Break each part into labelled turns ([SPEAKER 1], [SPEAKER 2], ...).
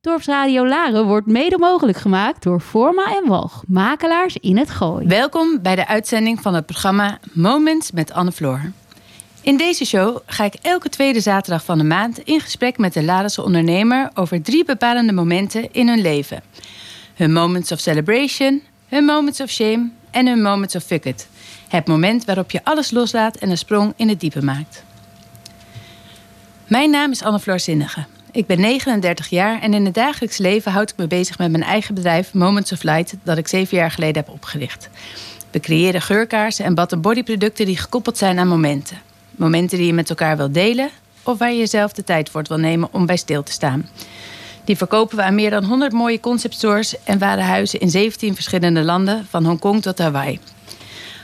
[SPEAKER 1] Dorpsradio Laren wordt mede mogelijk gemaakt door Forma en Walg, makelaars in het Gooi.
[SPEAKER 2] Welkom bij de uitzending van het programma Moments met Anne Floor. In deze show ga ik elke tweede zaterdag van de maand in gesprek met de Larense ondernemer over drie bepalende momenten in hun leven. Hun moments of celebration, hun moments of shame en hun moments of fuck it. Het moment waarop je alles loslaat en een sprong in het diepe maakt. Mijn naam is Anne Floor Zinnige. Ik ben 39 jaar en in het dagelijks leven houd ik me bezig met mijn eigen bedrijf Moments of Light, dat ik zeven jaar geleden heb opgericht. We creëren geurkaarsen en bad- en bodyproducten die gekoppeld zijn aan momenten. Momenten die je met elkaar wilt delen of waar je jezelf de tijd voor wil nemen om bij stil te staan. Die verkopen we aan meer dan 100 mooie conceptstores en warenhuizen in 17 verschillende landen, van Hongkong tot Hawaii.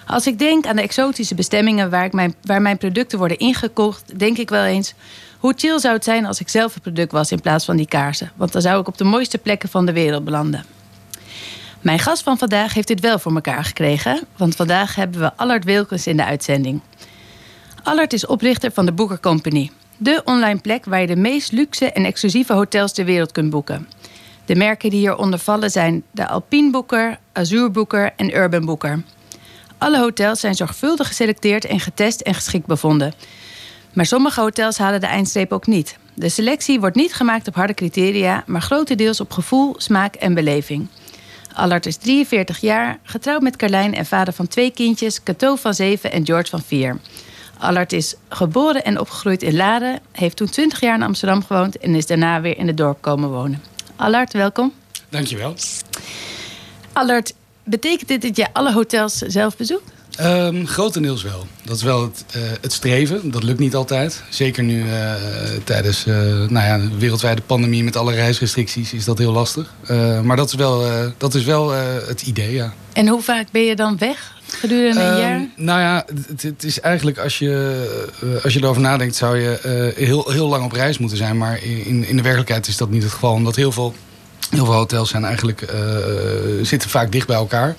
[SPEAKER 2] Als ik denk aan de exotische bestemmingen waar, ik mijn, waar mijn producten worden ingekocht, denk ik wel eens: hoe chill zou het zijn als ik zelf het product was in plaats van die kaarsen? Want dan zou ik op de mooiste plekken van de wereld belanden. Mijn gast van vandaag heeft dit wel voor elkaar gekregen, want vandaag hebben we Allard Wilkens in de uitzending. Allard is oprichter van de Booker Company, de online plek waar je de meest luxe en exclusieve hotels ter wereld kunt boeken. De merken die hieronder vallen zijn de Alpine Booker, Azure Booker en Urban Booker. Alle hotels zijn zorgvuldig geselecteerd en getest en geschikt bevonden. Maar sommige hotels halen de eindstreep ook niet. De selectie wordt niet gemaakt op harde criteria, maar grotendeels op gevoel, smaak en beleving. Allard is 43 jaar, getrouwd met Carlijn en vader van twee kindjes, Cato van 7 en George van 4. Allard is geboren en opgegroeid in Laren, heeft toen 20 jaar in Amsterdam gewoond en is daarna weer in het dorp komen wonen. Allard, welkom.
[SPEAKER 3] Dankjewel.
[SPEAKER 2] Allard, betekent dit dat je alle hotels zelf bezoekt?
[SPEAKER 3] Um, grotendeels wel. Dat is wel het, uh, het, streven. Dat lukt niet altijd. Zeker nu uh, tijdens uh, nou ja, de wereldwijde pandemie met alle reisrestricties is dat heel lastig. maar dat is wel, dat is wel het idee, ja.
[SPEAKER 2] En hoe vaak ben je dan weg? Gedurende een
[SPEAKER 3] um,
[SPEAKER 2] jaar?
[SPEAKER 3] Nou ja, het, het, is eigenlijk als je, als je erover nadenkt, zou je heel, heel lang op reis moeten zijn. Maar in, in de werkelijkheid is dat niet het geval. Omdat heel veel, heel veel hotels zijn eigenlijk, zitten vaak dicht bij elkaar.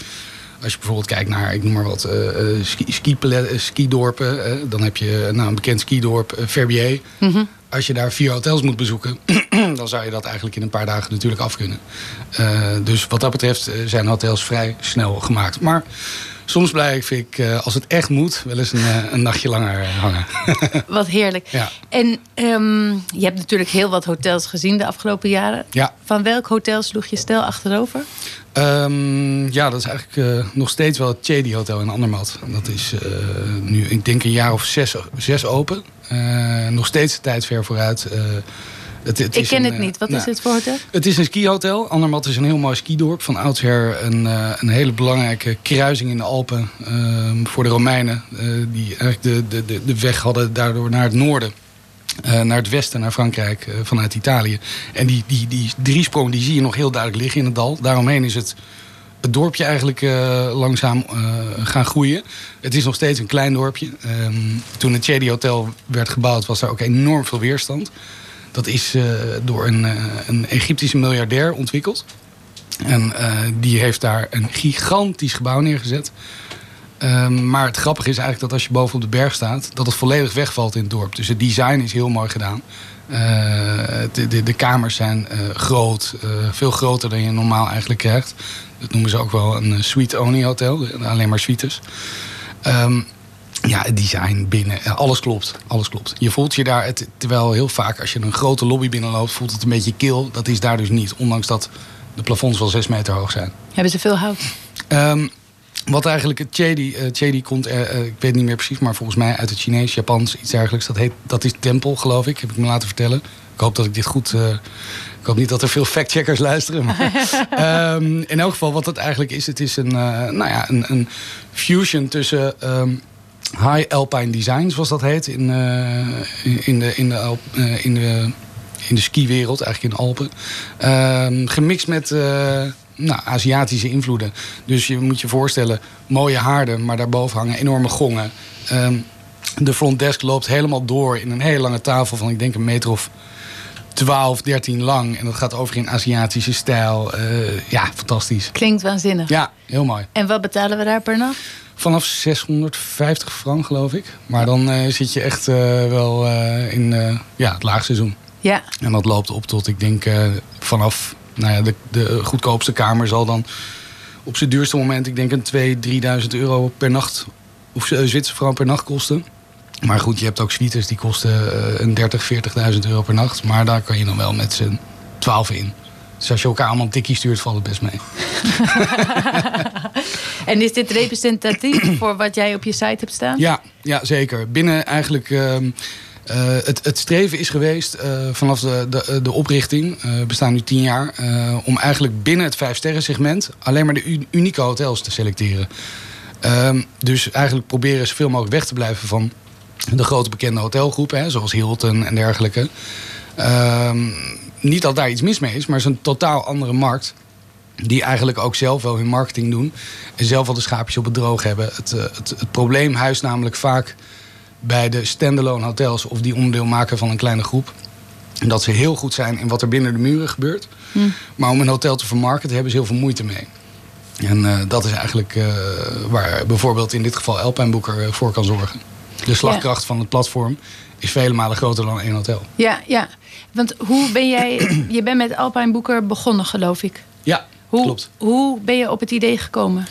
[SPEAKER 3] Als je bijvoorbeeld kijkt naar, ik noem maar wat, uh, ski, ski, skidorpen. Uh, dan heb je nou, een bekend skidorp, Verbier. Mm -hmm. Als je daar vier hotels moet bezoeken, dan zou je dat eigenlijk in een paar dagen natuurlijk af kunnen. dus wat dat betreft zijn hotels vrij snel gemaakt. Maar soms blijf ik, als het echt moet, wel eens een, een nachtje langer hangen.
[SPEAKER 2] wat heerlijk.
[SPEAKER 3] Ja.
[SPEAKER 2] En um, je hebt natuurlijk heel wat hotels gezien de afgelopen jaren.
[SPEAKER 3] Ja.
[SPEAKER 2] Van welk hotel sloeg je stel achterover?
[SPEAKER 3] Um, ja, dat is eigenlijk uh, nog steeds wel het Chedi Hotel in Andermatt. Dat is uh, nu, ik denk, een jaar of zes, zes open. Uh, nog steeds de tijd ver vooruit.
[SPEAKER 2] Het, het ik ken
[SPEAKER 3] een,
[SPEAKER 2] het niet. Wat
[SPEAKER 3] nou,
[SPEAKER 2] is het voor hotel?
[SPEAKER 3] Het is een skihotel. Andermatt is een heel mooi skidorp. Van oudsher een, een hele belangrijke kruising in de Alpen ehm, voor de Romeinen. die eigenlijk de, de, de, de weg hadden daardoor naar het noorden. Uh, naar het westen, naar Frankrijk, uh, vanuit Italië. En die, die, die driesprong die zie je nog heel duidelijk liggen in het dal. Daaromheen is het, het dorpje eigenlijk uh, langzaam gaan groeien. Het is nog steeds een klein dorpje. Um, toen het Chedi Hotel werd gebouwd was daar ook enorm veel weerstand. Dat is door een, een Egyptische miljardair ontwikkeld. En die heeft daar een gigantisch gebouw neergezet. Um, maar het grappige is eigenlijk dat als je boven op de berg staat, dat het volledig wegvalt in het dorp. Dus het design is heel mooi gedaan. De, de, de, kamers zijn groot, veel groter dan je normaal eigenlijk krijgt. Dat noemen ze ook wel een suite-only hotel, alleen maar suites. Um, ja, het design binnen, alles klopt. Alles klopt. Je voelt je daar, het, terwijl heel vaak als je een grote lobby binnenloopt, voelt het een beetje kil. Dat is daar dus niet, ondanks dat de plafonds wel 6 meter hoog zijn.
[SPEAKER 2] Hebben ze veel hout?
[SPEAKER 3] Um, wat eigenlijk het Chedi, uh, Chedi komt, uh, uh, ik weet niet meer precies, maar volgens mij uit het Chinees, Japans, iets dergelijks. Dat, heet, dat is tempel, geloof ik, heb ik me laten vertellen. Ik hoop dat ik dit goed. ik hoop niet dat er veel factcheckers luisteren. Maar, um, in elk geval, wat het eigenlijk is, het is een, nou ja, een, een fusion tussen. Um, High Alpine Design, zoals dat heet, in, in, de, in, de, in, de, in de skiwereld, eigenlijk in de Alpen. Uh, gemixt met nou, Aziatische invloeden. Dus je moet je voorstellen, mooie haarden, maar daarboven hangen enorme gongen. Um, de front desk loopt helemaal door in een hele lange tafel van, ik denk, een meter of 12, 13 lang. En dat gaat over in Aziatische stijl. Ja, fantastisch.
[SPEAKER 2] Klinkt waanzinnig.
[SPEAKER 3] Ja, heel mooi.
[SPEAKER 2] En wat betalen we daar per nacht?
[SPEAKER 3] Vanaf 650 frank, geloof ik. Maar dan uh, zit je echt uh, wel in ja, het laagseizoen.
[SPEAKER 2] Ja.
[SPEAKER 3] En dat loopt op tot, ik denk, vanaf nou ja, de, de goedkoopste kamer zal dan op zijn duurste moment, ik denk een 2.000, 3.000 euro per nacht, of Zwitserse frank per nacht kosten. Maar goed, je hebt ook suites die kosten een 30, 40.000 euro per nacht. Maar daar kan je dan wel met z'n 12 in. Dus als je elkaar allemaal een tikkie stuurt, valt het best mee.
[SPEAKER 2] en is dit representatief voor wat jij op je site hebt staan?
[SPEAKER 3] Ja, ja zeker. Binnen eigenlijk... Uh, uh, het, het, streven is geweest uh, vanaf de, de, de oprichting, uh, we bestaan nu tien jaar, om eigenlijk binnen het vijf segment alleen maar de unieke hotels te selecteren. Ehm, dus eigenlijk proberen zoveel mogelijk weg te blijven van de grote bekende hotelgroepen, hè, zoals Hilton en dergelijke. Niet dat daar iets mis mee is, maar het is een totaal andere markt. Die eigenlijk ook zelf wel hun marketing doen. En zelf wel de schaapjes op het droog hebben. Het, het, het probleem huist namelijk vaak bij de standalone hotels of die onderdeel maken van een kleine groep. Dat ze heel goed zijn in wat er binnen de muren gebeurt. Hm. Maar om een hotel te vermarkten hebben ze heel veel moeite mee. En uh, dat is eigenlijk uh, waar bijvoorbeeld in dit geval Alpine Boeker voor kan zorgen. De slagkracht ja. van het platform is vele malen groter dan één hotel.
[SPEAKER 2] Ja, ja. Want hoe ben jij... je bent met Alpine Boeker begonnen, geloof ik.
[SPEAKER 3] Ja,
[SPEAKER 2] hoe,
[SPEAKER 3] klopt.
[SPEAKER 2] Hoe ben je op het idee gekomen?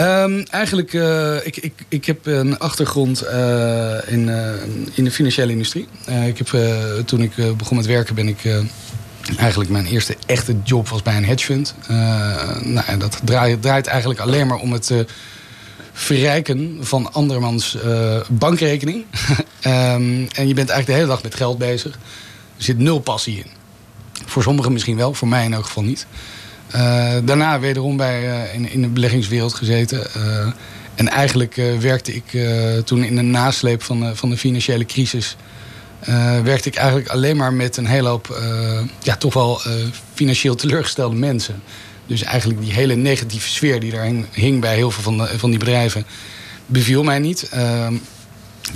[SPEAKER 3] Um, eigenlijk, uh, ik, ik, ik heb een achtergrond uh, in, uh, in de financiële industrie. ik heb, toen ik begon met werken ben ik... eigenlijk mijn eerste echte job was bij een hedgefund. nou, en dat draait, draait eigenlijk alleen maar om het verrijken van andermans bankrekening. um, en je bent eigenlijk de hele dag met geld bezig. Er zit nul passie in. Voor sommigen misschien wel, voor mij in elk geval niet. Uh, daarna wederom bij, uh, in, in de beleggingswereld gezeten. Uh, en eigenlijk werkte ik toen in de nasleep van van de financiële crisis... werkte ik eigenlijk alleen maar met een hele hoop ja, toch wel financieel teleurgestelde mensen. Dus eigenlijk die hele negatieve sfeer die daar hing bij heel veel van, de, van die bedrijven... beviel mij niet.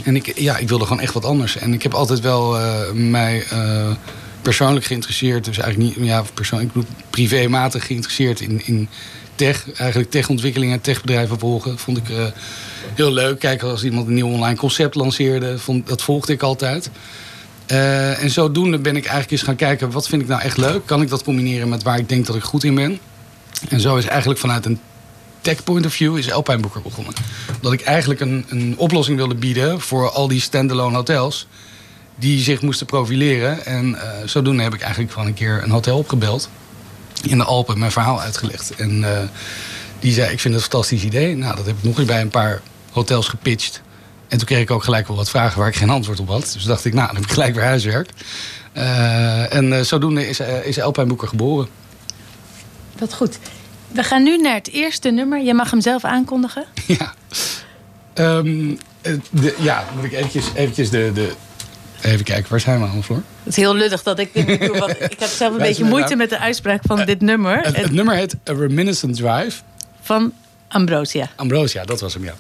[SPEAKER 3] En ik, ja, ik wilde gewoon echt wat anders. En ik heb altijd wel mij persoonlijk geïnteresseerd. Dus eigenlijk niet, ja, persoonlijk, ik privématig geïnteresseerd in, in tech. Eigenlijk techontwikkelingen en techbedrijven volgen. Vond ik uh, heel leuk. Kijken als iemand een nieuw online concept lanceerde. Vond, dat volgde ik altijd. En zodoende ben ik eigenlijk eens gaan kijken... wat vind ik nou echt leuk? Kan ik dat combineren met waar ik denk dat ik goed in ben? En zo is eigenlijk vanuit een tech point of view... is Alpine begonnen. Dat ik eigenlijk een, een oplossing wilde bieden... voor al die standalone hotels die zich moesten profileren. En uh, zodoende heb ik eigenlijk gewoon een keer een hotel opgebeld. In de Alpen mijn verhaal uitgelegd. En uh, die zei, ik vind het een fantastisch idee. Nou, dat heb ik nog eens bij een paar hotels gepitcht. En toen kreeg ik ook gelijk wel wat vragen waar ik geen antwoord op had. Dus dacht ik, nou, dan heb ik gelijk weer huiswerk. Uh, en zodoende is, is Alpine Boeker geboren.
[SPEAKER 2] Wat goed. We gaan nu naar het eerste nummer. Je mag hem zelf aankondigen.
[SPEAKER 3] Ja. Um, de, ja, moet ik eventjes, eventjes de, de, Even kijken, waar zijn we aan, Floor?
[SPEAKER 2] Het is heel lullig dat ik dit doe, want ik heb zelf een beetje moeite met de uitspraak van dit nummer.
[SPEAKER 3] Het, het, nummer heet A Reminiscent Drive.
[SPEAKER 2] Van Ambrosia.
[SPEAKER 3] Ambrosia, dat was hem, ja.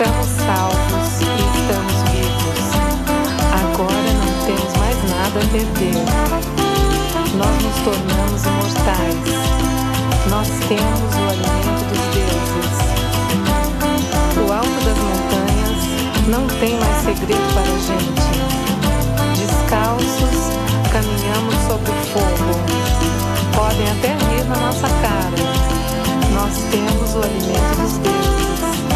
[SPEAKER 4] Estamos salvos e estamos vivos. Agora não temos mais nada a perder. Nós nos tornamos imortais. Nós temos o alimento dos deuses. O alto das montanhas não tem mais segredo para a gente. Descalços, caminhamos sobre o fogo. Podem até rir na nossa cara. Nós temos o alimento dos deuses.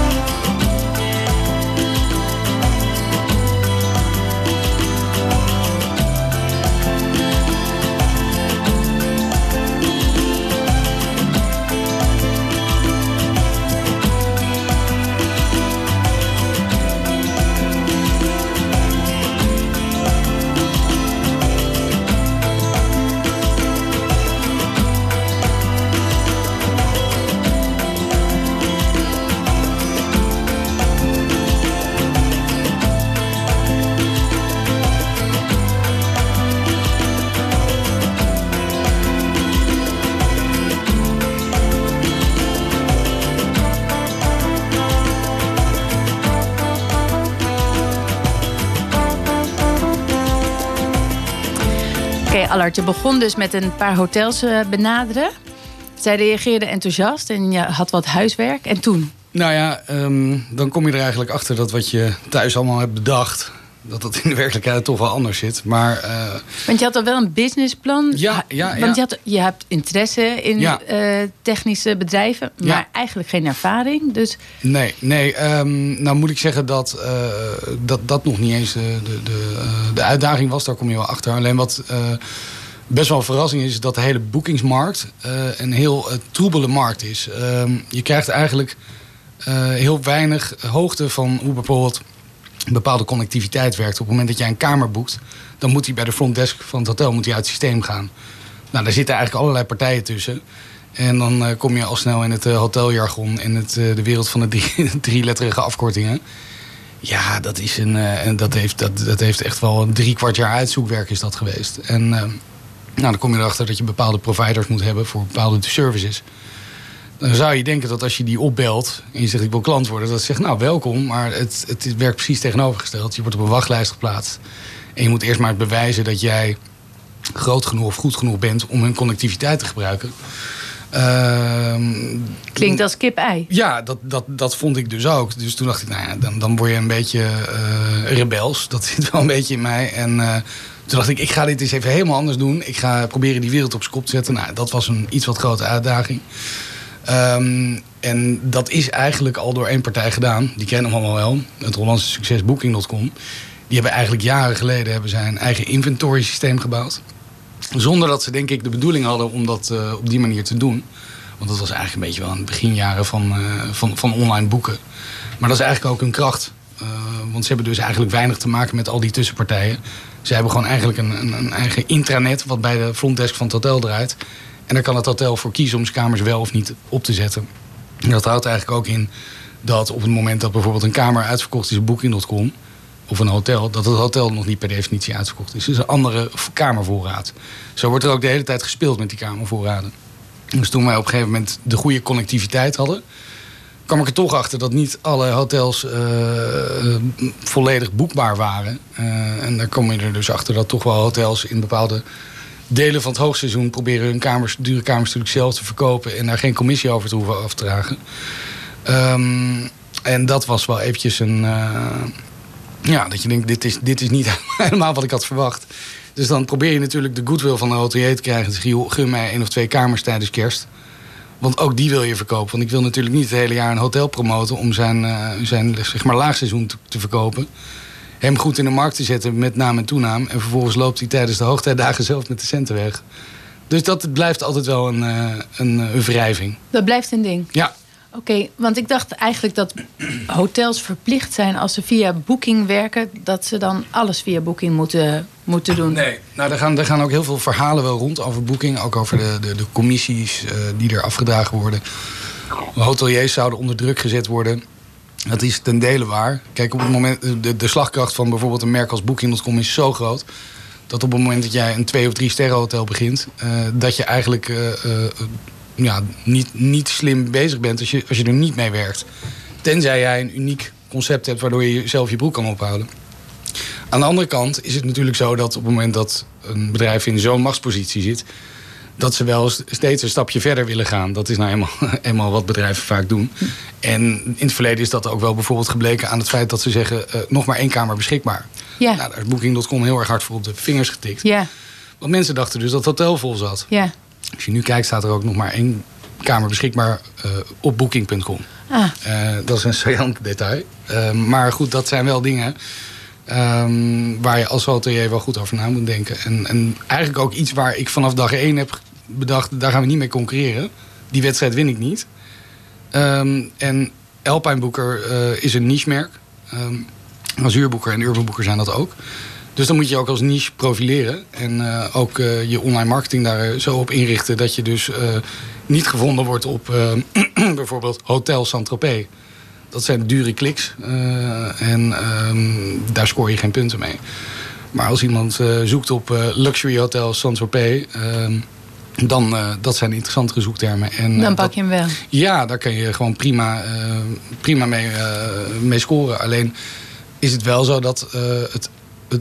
[SPEAKER 2] Allard, je begon dus met een paar hotels eh, benaderen. Zij reageerden enthousiast en je had wat huiswerk. En toen?
[SPEAKER 3] Nou ja, ehm, dan kom je er eigenlijk achter dat wat je thuis allemaal hebt bedacht... dat dat in de werkelijkheid toch wel anders zit. Maar, eh,
[SPEAKER 2] Want je had al wel een businessplan.
[SPEAKER 3] Ja, ja,
[SPEAKER 2] Want. Je, had, je hebt interesse in
[SPEAKER 3] Ja.
[SPEAKER 2] eh, technische bedrijven, maar
[SPEAKER 3] Ja.
[SPEAKER 2] eigenlijk geen ervaring. Dus
[SPEAKER 3] Nee, nee. ehm, nou moet ik zeggen dat, eh, dat dat nog niet eens de, de, de, de uitdaging was. Daar kom je wel achter. Alleen wat best wel een verrassing is... is dat de hele boekingsmarkt een heel troebele markt is. Ehm, je krijgt eigenlijk heel weinig hoogte van hoe bijvoorbeeld... bepaalde connectiviteit werkt. Op het moment dat jij een kamer boekt... dan moet die bij de front desk van het hotel moet die uit het systeem gaan. Nou, daar zitten eigenlijk allerlei partijen tussen... En dan eh, kom je al snel in het eh, hoteljargon, in het, eh, de wereld van de drie, drieletterige afkortingen. Ja, dat, is een, en dat, heeft, dat, dat heeft echt wel een drie kwart jaar uitzoekwerk is dat geweest. En nou, dan kom je erachter dat je bepaalde providers moet hebben voor bepaalde services. Dan zou je denken dat als je die opbelt en je zegt ik wil klant worden, dat ze zegt nou welkom, maar het, het werkt precies tegenovergesteld. Je wordt op een wachtlijst geplaatst en je moet eerst maar bewijzen dat jij groot genoeg of goed genoeg bent om hun connectiviteit te gebruiken. Ehm,
[SPEAKER 2] klinkt als kip-ei.
[SPEAKER 3] ja, dat, dat, dat vond ik dus ook. Dus toen dacht ik, nou ja, dan, dan word je een beetje eh, rebels. Dat zit wel een beetje in mij. En eh, toen dacht ik, ik ga dit eens even helemaal anders doen. Ik ga proberen die wereld op zijn kop te zetten. Nou, dat was een iets wat grote uitdaging. Ehm, en dat is eigenlijk al door één partij gedaan. Die kennen hem allemaal wel. Het Hollandse succes Booking.com. Die hebben eigenlijk jaren geleden hebben zij een eigen inventory systeem gebouwd. Zonder dat ze denk ik de bedoeling hadden om dat eh, op die manier te doen. Want dat was eigenlijk een beetje wel aan het beginjaren van, eh, van, van online boeken. Maar dat is eigenlijk ook hun kracht. Eh, want ze hebben dus eigenlijk weinig te maken met al die tussenpartijen. Ze hebben gewoon eigenlijk een, een, een eigen intranet wat bij de frontdesk van het hotel draait. En daar kan het hotel voor kiezen om zijn kamers wel of niet op te zetten. En dat houdt eigenlijk ook in dat op het moment dat bijvoorbeeld een kamer uitverkocht is op Booking.com... of een hotel, dat het hotel nog niet per definitie uitverkocht is. Dus een andere kamervoorraad. Zo wordt er ook de hele tijd gespeeld met die kamervoorraden. Dus toen wij op een gegeven moment de goede connectiviteit hadden... kwam ik er toch achter dat niet alle hotels eh, volledig boekbaar waren. Eh, en daar kom je er dus achter dat toch wel hotels in bepaalde delen van het hoogseizoen... proberen hun kamers, dure kamers natuurlijk zelf te verkopen... en daar geen commissie over te hoeven af te dragen. Ehm, en dat was wel eventjes een... eh, ja, dat je denkt, dit is, dit is niet helemaal wat ik had verwacht. Dus dan probeer je natuurlijk de goodwill van de hotelier te krijgen. Dus gun mij één of twee kamers tijdens kerst. Want ook die wil je verkopen. Want ik wil natuurlijk niet het hele jaar een hotel promoten... om zijn, eh, zijn zeg maar, laagseizoen te verkopen. Hem goed in de markt te zetten met naam en toenaam. En vervolgens loopt hij tijdens de hoogtijdagen zelf met de centen weg. Dus dat blijft altijd wel een, eh, een, een wrijving.
[SPEAKER 2] Dat blijft een ding.
[SPEAKER 3] Ja,
[SPEAKER 2] Oké, want ik dacht eigenlijk dat hotels verplicht zijn als ze via Booking werken, dat ze dan alles via Booking moeten, moeten doen.
[SPEAKER 3] Nee, nou, er gaan, er gaan ook heel veel verhalen wel rond over boeking. Ook over de, de, de commissies eh, die er afgedragen worden. Hoteliers zouden onder druk gezet worden. Dat is ten dele waar. Kijk, op het moment, de, de slagkracht van bijvoorbeeld een merk als Booking.com is zo groot. Dat op het moment dat jij een twee of drie sterren hotel begint, eh, dat je eigenlijk eh, eh, ja, niet, niet slim bezig bent als je, als je er niet mee werkt. Tenzij jij een uniek concept hebt waardoor je zelf je broek kan ophouden. Aan de andere kant is het natuurlijk zo dat op het moment dat een bedrijf in zo'n machtspositie zit, dat ze wel steeds een stapje verder willen gaan. Dat is nou eenmaal, eenmaal wat bedrijven vaak doen. En in het verleden is dat ook wel bijvoorbeeld gebleken aan het feit dat ze zeggen: uh, nog maar één kamer beschikbaar.
[SPEAKER 2] Ja.
[SPEAKER 3] Nou, daar is Booking.com heel erg hard voor op de vingers getikt.
[SPEAKER 2] Ja.
[SPEAKER 3] Want mensen dachten dus dat het hotel vol zat.
[SPEAKER 2] Ja.
[SPEAKER 3] Als je nu kijkt, staat er ook nog maar één kamer beschikbaar uh, op Booking.com.
[SPEAKER 2] Ah.
[SPEAKER 3] Uh, dat is een saillant detail. maar goed, dat zijn wel dingen. Um, waar je als hotelier wel goed over na moet denken. En, en eigenlijk ook iets waar ik vanaf dag één heb bedacht... daar gaan we niet mee concurreren. Die wedstrijd win ik niet. Um, en Alpine Boeker uh, is een niche-merk. Um, Azuurboeker en Urban Boeker zijn dat ook. Dus dan moet je ook als niche profileren. En uh, ook uh, je online marketing daar zo op inrichten... dat je dus niet gevonden wordt op bijvoorbeeld Hotel Saint-Tropez... Dat zijn dure kliks. Uh, en um, daar scoor je geen punten mee. Maar als iemand uh, zoekt op uh, luxury hotel Saint-Tropez... Ehm, dan dat zijn interessantere zoektermen. En,
[SPEAKER 2] dan pak je hem wel.
[SPEAKER 3] Ja, daar kan je gewoon prima, prima mee, mee scoren. Alleen is het wel zo dat het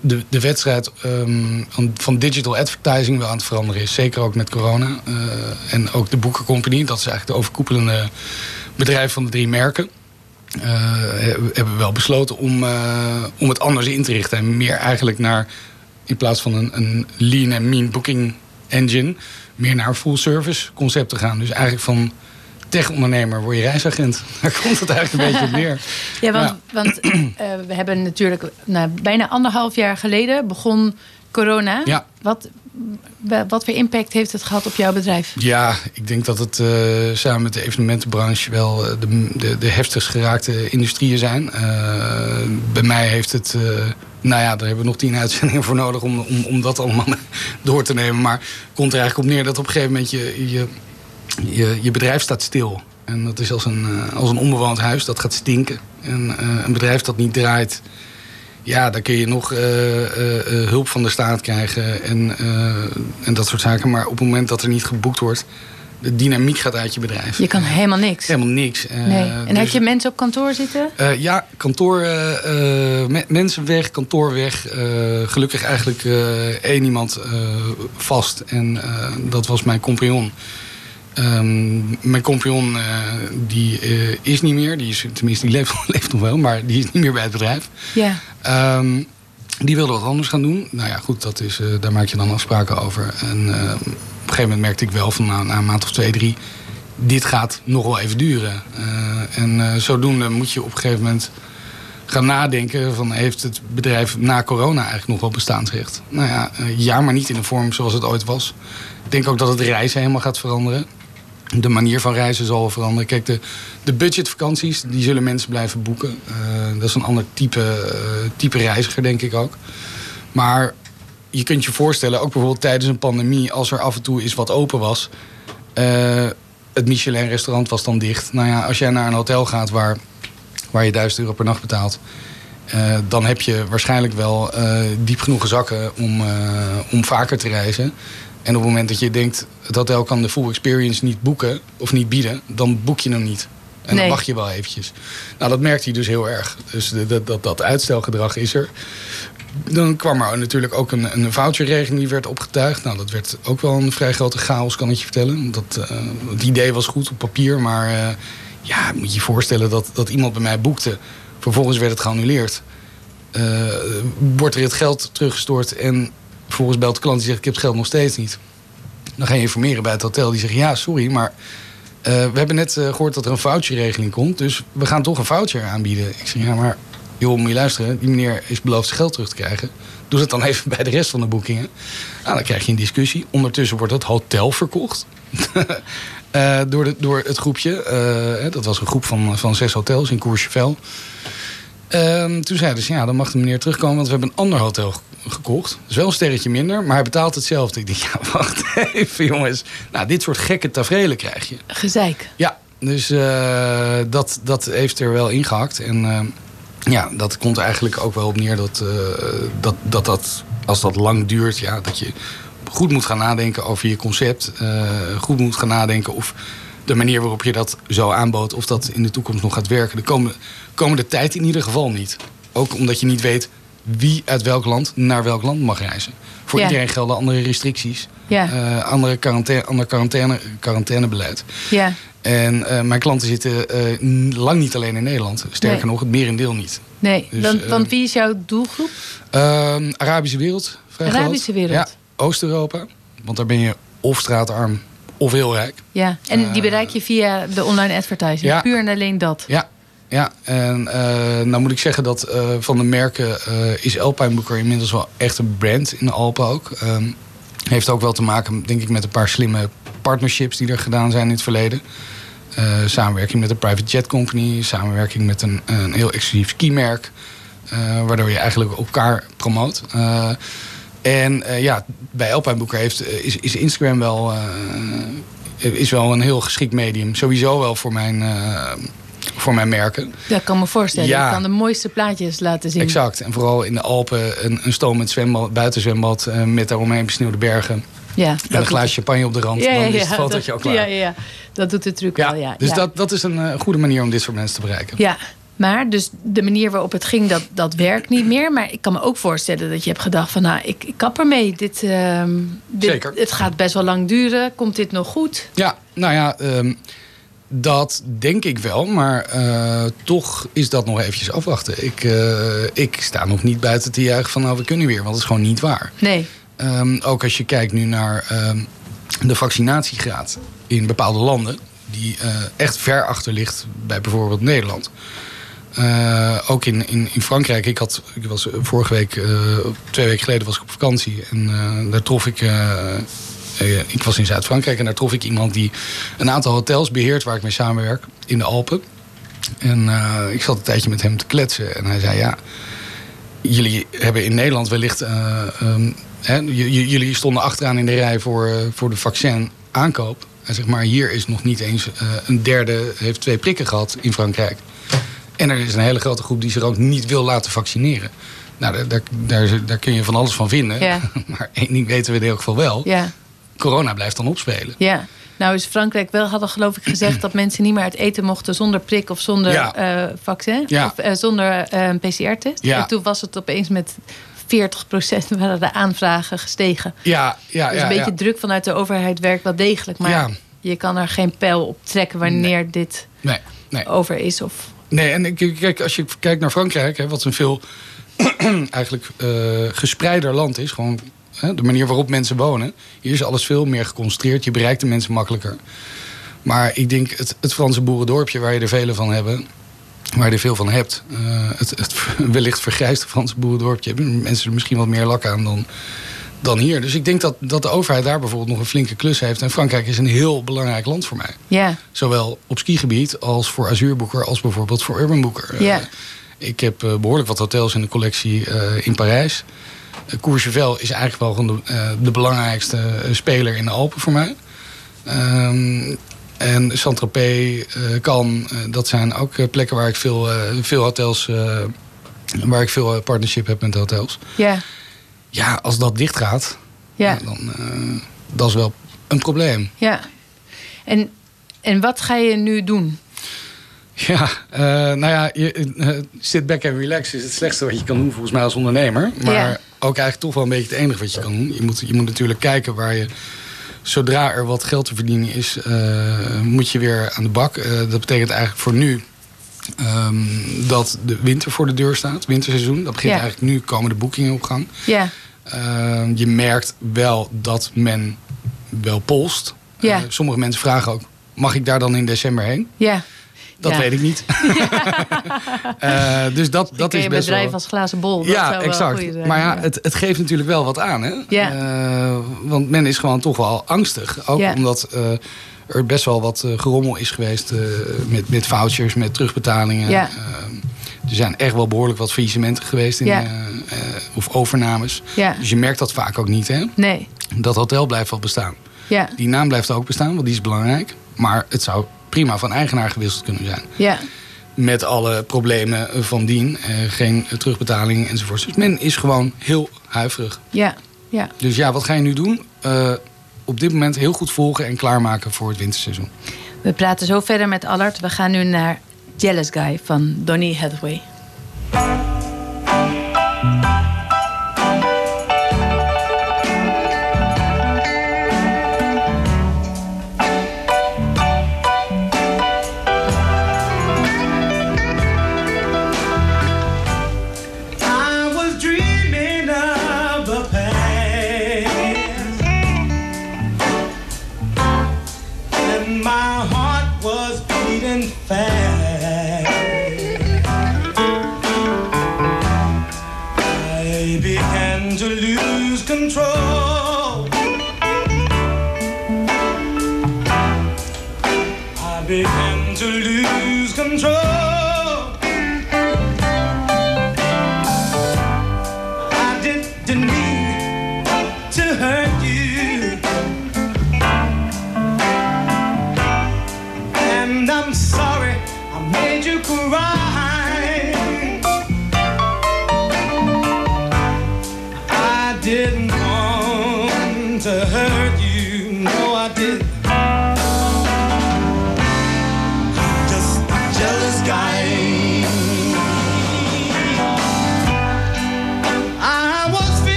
[SPEAKER 3] de, de wedstrijd um, van digital advertising wel aan het veranderen is. Zeker ook met corona. Uh, en ook de Boekencompany, dat is eigenlijk de overkoepelende bedrijf van de drie merken. Uh, hebben we wel besloten om, uh, om het anders in te richten. En meer eigenlijk naar, in plaats van een, een lean en mean booking engine... meer naar full service concept te gaan. Dus eigenlijk van tech-ondernemer word je reisagent. Daar komt het eigenlijk een beetje op neer.
[SPEAKER 2] Ja, want, ja. want uh, we hebben natuurlijk nou, bijna anderhalf jaar geleden begon corona.
[SPEAKER 3] Ja.
[SPEAKER 2] Wat, wat voor impact heeft het gehad op jouw bedrijf?
[SPEAKER 3] Ja, ik denk dat het uh, samen met de evenementenbranche wel de, de, de heftigst geraakte industrieën zijn. Uh, bij mij heeft het. Nou ja, daar hebben we nog tien uitzendingen voor nodig om, om, om dat allemaal door te nemen. Maar het komt er eigenlijk op neer dat op een gegeven moment je, je, je, je bedrijf staat stil. En dat is als een, als een onbewoond huis, dat gaat stinken. En een bedrijf dat niet draait, ja, dan kun je nog uh, uh, hulp van de staat krijgen en, en dat soort zaken. Maar op het moment dat er niet geboekt wordt, de dynamiek gaat uit je bedrijf.
[SPEAKER 2] Je kan helemaal niks.
[SPEAKER 3] Helemaal niks.
[SPEAKER 2] nee. En dus, heb je mensen op kantoor zitten?
[SPEAKER 3] ja, kantoor, me mensen weg, kantoor weg. gelukkig eigenlijk één iemand vast en dat was mijn compagnon. Um, mijn compagnon uh, die uh, is niet meer. Die is, tenminste, die leeft, leeft, nog wel, maar die is niet meer bij het bedrijf.
[SPEAKER 2] Ja.
[SPEAKER 3] Um, die wilde wat anders gaan doen. Nou ja, goed, dat is, uh, daar maak je dan afspraken over. En op een gegeven moment merkte ik wel van na, na, een maand of twee, drie... dit gaat nog wel even duren. en zodoende moet je op een gegeven moment gaan nadenken... van heeft het bedrijf na corona eigenlijk nog wel bestaansrecht? Nou ja, ja, maar niet in de vorm zoals het ooit was. Ik denk ook dat het reizen helemaal gaat veranderen de manier van reizen zal veranderen. Kijk, de, de budgetvakanties, die zullen mensen blijven boeken. Uh, dat is een ander type, uh, type reiziger, denk ik ook. Maar je kunt je voorstellen, ook bijvoorbeeld tijdens een pandemie... als er af en toe eens wat open was... Uh, het Michelin-restaurant was dan dicht. Nou ja, als jij naar een hotel gaat waar, waar je 1000 euro per nacht betaalt... dan heb je waarschijnlijk wel diep genoeg zakken om, om vaker te reizen... En op het moment dat je denkt, het hotel kan de full experience niet boeken of niet bieden, dan boek je hem niet. En
[SPEAKER 2] nee.
[SPEAKER 3] dan wacht je wel eventjes. Nou, dat merkt hij dus heel erg. Dus dat, dat, dat uitstelgedrag is er. Dan kwam er natuurlijk ook een, een voucherregeling die werd opgetuigd. Nou, dat werd ook wel een vrij grote chaos, kan ik je vertellen. Dat, uh, het idee was goed op papier, maar uh, ja, moet je je voorstellen dat, dat iemand bij mij boekte. Vervolgens werd het geannuleerd. Uh, wordt er het geld teruggestort en Vervolgens belt de klant die zegt, ik heb het geld nog steeds niet. Dan ga je informeren bij het hotel. Die zegt, ja, sorry, maar uh, we hebben net uh, gehoord dat er een voucherregeling komt. Dus we gaan toch een voucher aanbieden. Ik zeg, ja, maar joh, moet je luisteren. Die meneer is beloofd zijn geld terug te krijgen. Doe dat dan even bij de rest van de boekingen. Nou, dan krijg je een discussie. Ondertussen wordt het hotel verkocht. uh, door, de, door het groepje. dat was een groep van, van zes hotels in Courchevel. Um, toen zeiden ze, ja, dan mag de meneer terugkomen... want we hebben een ander hotel gekocht. Dus wel een sterretje minder, maar hij betaalt hetzelfde. Ik denk, ja, wacht even jongens. Nou, dit soort gekke tafereelen krijg je.
[SPEAKER 2] Gezeik.
[SPEAKER 3] Ja, dus uh, dat, dat heeft er wel ingehakt. En uh, ja, dat komt eigenlijk ook wel op neer dat, uh, dat, dat dat, als dat lang duurt... Ja, dat je goed moet gaan nadenken over je concept. goed moet gaan nadenken of de manier waarop je dat zo aanbood, of dat in de toekomst nog gaat werken, de komende, komende tijd in ieder geval niet. Ook omdat je niet weet wie uit welk land naar welk land mag reizen. Voor
[SPEAKER 2] Ja.
[SPEAKER 3] iedereen gelden andere restricties,
[SPEAKER 2] Ja.
[SPEAKER 3] eh, andere quarantaine, ander quarantaine, quarantainebeleid.
[SPEAKER 2] Ja,
[SPEAKER 3] En eh, mijn klanten zitten eh, lang niet alleen in Nederland. Sterker
[SPEAKER 2] Nee.
[SPEAKER 3] nog, het merendeel niet.
[SPEAKER 2] nee.
[SPEAKER 3] Dus,
[SPEAKER 2] want, want wie is jouw doelgroep?
[SPEAKER 3] Ehm, Arabische wereld. Vrij groot.
[SPEAKER 2] Arabische wereld.
[SPEAKER 3] Ja, Oost-Europa. Want daar ben je of straatarm of heel rijk.
[SPEAKER 2] Ja, en die bereik je via de online advertising.
[SPEAKER 3] Ja.
[SPEAKER 2] Puur en alleen dat.
[SPEAKER 3] Ja, ja. en eh, nou moet ik zeggen dat eh, van de merken eh, is Alpine Booker inmiddels wel echt een brand in de Alpen ook. Ehm, heeft ook wel te maken, denk ik, met een paar slimme partnerships die er gedaan zijn in het verleden. Samenwerking met een private jet company, samenwerking met een, een heel exclusief skimerk. eh, waardoor je eigenlijk elkaar promoot. En ja, bij Alpine Booker heeft, is, is Instagram wel, is wel een heel geschikt medium. Sowieso wel voor mijn, voor mijn merken.
[SPEAKER 2] Dat kan me voorstellen.
[SPEAKER 3] Ja.
[SPEAKER 2] Je kan de mooiste plaatjes laten zien.
[SPEAKER 3] Exact. En vooral in de Alpen een, een stomend zwembad, buitenzwembad eh, met daaromheen besneeuwde bergen.
[SPEAKER 2] Ja,
[SPEAKER 3] Met een glaasje champagne op de rand.
[SPEAKER 2] Ja, ja,
[SPEAKER 3] dan is
[SPEAKER 2] ja,
[SPEAKER 3] het fotootje
[SPEAKER 2] dat-
[SPEAKER 3] ook klaar.
[SPEAKER 2] Ja, ja, ja. Dat doet de truc
[SPEAKER 3] Ja,
[SPEAKER 2] wel, ja.
[SPEAKER 3] dus
[SPEAKER 2] ja.
[SPEAKER 3] Dat, dat is een eh, goede manier om dit soort mensen te bereiken.
[SPEAKER 2] Ja, maar dus de manier waarop het ging, dat, dat werkt niet meer. Maar ik kan me ook voorstellen dat je hebt gedacht van... nou, ik, ik kap ermee. Dit, ehm, dit,
[SPEAKER 3] Zeker.
[SPEAKER 2] Het gaat best wel lang duren. Komt dit nog goed?
[SPEAKER 3] Ja, nou ja, ehm, dat denk ik wel. Maar eh, toch is dat nog eventjes afwachten. Ik, eh, ik sta nog niet buiten te juichen van nou, we kunnen weer. Want dat is gewoon niet waar.
[SPEAKER 2] Nee.
[SPEAKER 3] Ehm, ook als je kijkt nu naar ehm, de vaccinatiegraad in bepaalde landen, die eh, echt ver achter ligt bij bijvoorbeeld Nederland. Ook in, in, in Frankrijk. Ik, had, ik was vorige week, twee weken geleden was ik op vakantie. En daar trof ik. Eh, ik was in Zuid-Frankrijk en daar trof ik iemand die een aantal hotels beheert waar ik mee samenwerk in de Alpen. En eh, ik zat een tijdje met hem te kletsen. En hij zei: Ja, jullie hebben in Nederland wellicht. eh, ehm, hè, jullie stonden achteraan in de rij voor, eh, voor de vaccin aankoop. En zeg maar, hier is nog niet eens een derde heeft twee prikken gehad in Frankrijk. En er is een hele grote groep die zich ook niet wil laten vaccineren. Nou, daar, daar, daar, daar kun je van alles van vinden. Maar één ding weten we in elk geval wel.
[SPEAKER 2] Ja,
[SPEAKER 3] Corona blijft dan opspelen.
[SPEAKER 2] ja. Nou is Frankrijk wel, hadden geloof ik gezegd... dat mensen niet meer uit eten mochten zonder prik of zonder
[SPEAKER 3] Ja.
[SPEAKER 2] eh, vaccin.
[SPEAKER 3] Ja.
[SPEAKER 2] Of eh, zonder eh, een PCR-test.
[SPEAKER 3] Ja.
[SPEAKER 2] En toen was het opeens met 40% waren de aanvragen gestegen.
[SPEAKER 3] Ja, ja,
[SPEAKER 2] dus
[SPEAKER 3] ja.
[SPEAKER 2] een beetje druk vanuit de overheid werkt wel degelijk. Maar je kan er geen pijl op trekken wanneer dit
[SPEAKER 3] Nee, nee.
[SPEAKER 2] over is. Of,
[SPEAKER 3] Nee, en kijk, als je kijkt naar Frankrijk, hè, wat een veel eigenlijk eh, gespreider land is, gewoon de manier waarop mensen wonen. Hier is alles veel meer geconcentreerd, je bereikt de mensen makkelijker. Maar ik denk het, het Franse boerendorpje, waar je er vele van hebben, waar je er veel van hebt, eh, het, het wellicht vergrijsde Franse boerendorpje, hebben mensen er misschien wat meer lak aan dan, dan hier. Dus ik denk dat, dat de overheid daar bijvoorbeeld nog een flinke klus heeft. En Frankrijk is een heel belangrijk land voor mij. Zowel op skigebied als voor Azuurboeker als bijvoorbeeld voor Urban Boeker.
[SPEAKER 2] Ja.
[SPEAKER 3] Eh, ik heb eh, behoorlijk wat hotels in de collectie eh, in Parijs. Courchevel is eigenlijk wel de, eh, de belangrijkste eh, speler in de Alpen voor mij. Ehm, en Saint-Tropez, eh, Cannes, dat zijn ook plekken waar ik veel, veel hotels... waar ik veel partnership heb met hotels.
[SPEAKER 2] ja,
[SPEAKER 3] Ja, als dat dicht gaat,
[SPEAKER 2] ja,
[SPEAKER 3] dan dat is wel een probleem.
[SPEAKER 2] ja. En, en wat ga je nu doen?
[SPEAKER 3] Ja, uh, nou ja, je, uh, sit back en relax is het slechtste wat je kan doen volgens mij als ondernemer. Maar. Ook eigenlijk toch wel een beetje het enige wat je kan doen. Je moet, je moet natuurlijk kijken waar je, zodra er wat geld te verdienen is, uh, moet je weer aan de bak. Uh, dat betekent eigenlijk voor nu um, dat de winter voor de deur staat, winterseizoen. Dat begint
[SPEAKER 2] Ja.
[SPEAKER 3] eigenlijk nu, komen de boekingen op gang.
[SPEAKER 2] Ja,
[SPEAKER 3] Uh, je merkt wel dat men wel polst.
[SPEAKER 2] Ja.
[SPEAKER 3] Uh, sommige mensen vragen ook, mag ik daar dan in december heen?
[SPEAKER 2] ja.
[SPEAKER 3] Dat
[SPEAKER 2] Ja.
[SPEAKER 3] weet ik niet. Eh, dus dat, dat is best
[SPEAKER 2] bedrijf
[SPEAKER 3] wel...
[SPEAKER 2] als glazen bol. Dat
[SPEAKER 3] ja,
[SPEAKER 2] zou
[SPEAKER 3] exact.
[SPEAKER 2] zijn,
[SPEAKER 3] maar ja, Het, het geeft natuurlijk wel wat aan. Hè?
[SPEAKER 2] Ja.
[SPEAKER 3] Eh, want men is gewoon toch wel angstig. Ook
[SPEAKER 2] Ja.
[SPEAKER 3] omdat eh, er best wel wat gerommel is geweest met, met vouchers, met terugbetalingen.
[SPEAKER 2] Ja.
[SPEAKER 3] Er zijn echt wel behoorlijk wat faillissementen geweest. In, of overnames.
[SPEAKER 2] Ja.
[SPEAKER 3] Dus je merkt dat vaak ook niet. Hè?
[SPEAKER 2] Nee,
[SPEAKER 3] Dat hotel blijft wel bestaan.
[SPEAKER 2] ja,
[SPEAKER 3] Die naam blijft ook bestaan, want die is belangrijk. Maar het zou prima van eigenaar gewisseld kunnen zijn
[SPEAKER 2] ja,
[SPEAKER 3] met alle problemen van dien. Eh, geen terugbetaling enzovoort. Dus men is gewoon heel huiverig.
[SPEAKER 2] ja, ja.
[SPEAKER 3] Dus ja, wat ga je nu doen? Eh, op dit moment heel goed volgen en klaarmaken voor het winterseizoen.
[SPEAKER 5] We praten zo verder met Allard. We gaan nu naar Jealous Guy van Donny Hathaway.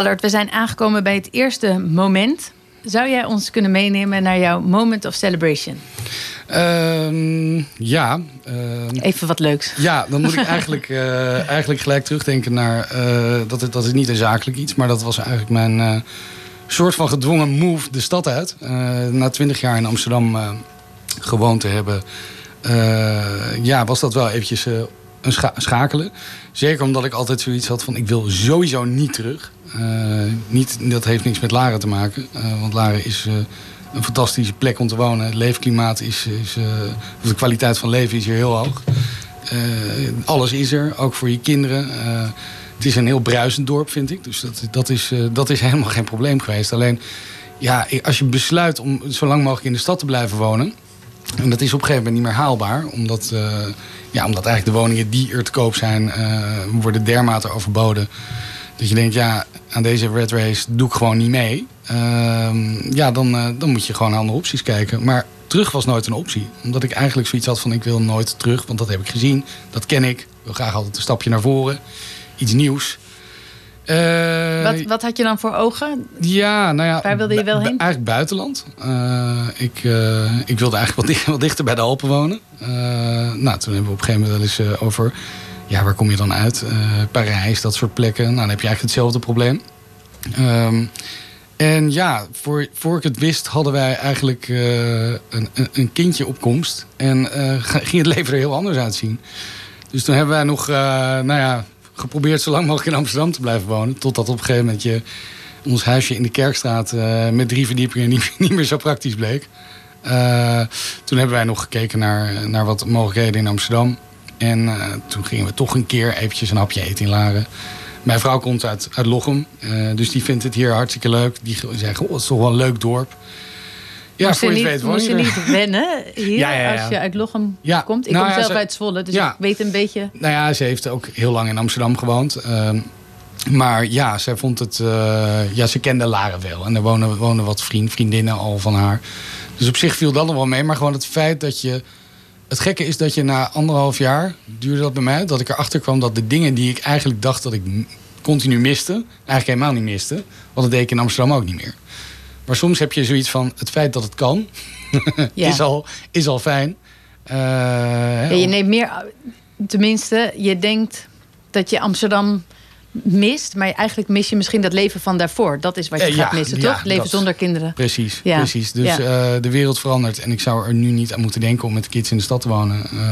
[SPEAKER 5] Allard, we zijn aangekomen bij het eerste moment. Zou jij ons kunnen meenemen naar jouw moment of celebration?
[SPEAKER 3] Ehm, ja. ehm,
[SPEAKER 5] Even wat leuks.
[SPEAKER 3] Ja, dan moet ik eigenlijk, eh, eigenlijk gelijk terugdenken naar... eh, dat, het, dat is niet een zakelijk iets, maar dat was eigenlijk mijn eh, soort van gedwongen move de stad uit. Na twintig jaar in Amsterdam gewoond te hebben... ja, was dat wel eventjes een scha- schakelen. Zeker omdat ik altijd zoiets had van... ik wil sowieso niet terug. Eh, niet, dat heeft niks met Laren te maken. eh, want Laren is... eh, een fantastische plek om te wonen. Het leefklimaat is, is de kwaliteit van leven is hier heel hoog. Alles is er, ook voor je kinderen. Het is een heel bruisend dorp, vind ik. Dus dat, dat, is, dat is helemaal geen probleem geweest. Alleen, ja, als je besluit om zo lang mogelijk in de stad te blijven wonen... en dat is op een gegeven moment niet meer haalbaar... omdat, ja, omdat eigenlijk de woningen die er te koop zijn... worden dermate overboden... dat je denkt, ja, aan deze red race doe ik gewoon niet mee... Ehm, ja, dan, eh, dan moet je gewoon naar andere opties kijken. Maar terug was nooit een optie. Omdat ik eigenlijk zoiets had van ik wil nooit terug. Want dat heb ik gezien. Dat ken ik. Ik wil graag altijd een stapje naar voren. Iets nieuws. Eh,
[SPEAKER 5] Wat, wat had je dan voor ogen?
[SPEAKER 3] ja, nou ja.
[SPEAKER 5] Waar wilde je wel heen?
[SPEAKER 3] Eigenlijk buitenland. Eh, ik, ik wilde eigenlijk wat, dichter, wat dichter bij de Alpen wonen. Nou, toen hebben we op een gegeven moment wel eens over... Ja, waar kom je dan uit? Eh, Parijs, dat soort plekken. Nou, dan heb je eigenlijk hetzelfde probleem. Ehm, en ja, voor, voor ik het wist hadden wij eigenlijk eh, een, een, kindje op komst. En eh, ging het leven er heel anders uitzien. Dus toen hebben wij nog, nou ja, geprobeerd zo lang mogelijk in Amsterdam te blijven wonen. Totdat op een gegeven moment je ons huisje in de Kerkstraat met drie verdiepingen niet, niet meer zo praktisch bleek. Toen hebben wij nog gekeken naar, naar wat mogelijkheden in Amsterdam. En eh, toen gingen we toch een keer eventjes een hapje eten in Laren. Mijn vrouw komt uit, uit Lochem, eh, dus die vindt het hier hartstikke leuk. Die zegt, oh, het is toch wel een leuk dorp. Ja,
[SPEAKER 2] moest
[SPEAKER 3] voor je
[SPEAKER 2] niet,
[SPEAKER 3] weet
[SPEAKER 2] moest je niet wennen hier
[SPEAKER 3] Ja, ja, ja.
[SPEAKER 2] als je uit Lochem komt? Ik
[SPEAKER 3] Nou
[SPEAKER 2] kom zelf
[SPEAKER 3] ze-
[SPEAKER 2] uit Zwolle, dus ik weet een beetje...
[SPEAKER 3] Nou ja, ze heeft ook heel lang in Amsterdam gewoond. Ehm, maar ja, zij vond het. eh, ja, ze kende Laren wel. En er wonen, wonen wat vriend, vriendinnen al van haar. Dus op zich viel dat nog wel mee. Maar gewoon het feit dat je. Het gekke is dat je na anderhalf jaar, duurde dat bij mij, dat ik erachter kwam dat de dingen die ik eigenlijk dacht dat ik continu miste, eigenlijk helemaal niet miste. Want dat deed ik in Amsterdam ook niet meer. Maar soms heb je zoiets van: het feit dat het kan,
[SPEAKER 2] Ja.
[SPEAKER 3] is, al, is al fijn. Eh,
[SPEAKER 2] Ja, je neemt meer, tenminste, je denkt dat je Amsterdam mist, maar eigenlijk mis je misschien dat leven van daarvoor. Dat is wat je
[SPEAKER 3] Eh,
[SPEAKER 2] gaat
[SPEAKER 3] ja,
[SPEAKER 2] missen,
[SPEAKER 3] ja,
[SPEAKER 2] toch? Leven
[SPEAKER 3] dat-
[SPEAKER 2] zonder kinderen.
[SPEAKER 3] Precies,
[SPEAKER 2] Ja.
[SPEAKER 3] precies. Dus eh, de wereld verandert. En ik zou er nu niet aan moeten denken om met kids in de stad te wonen. Eh,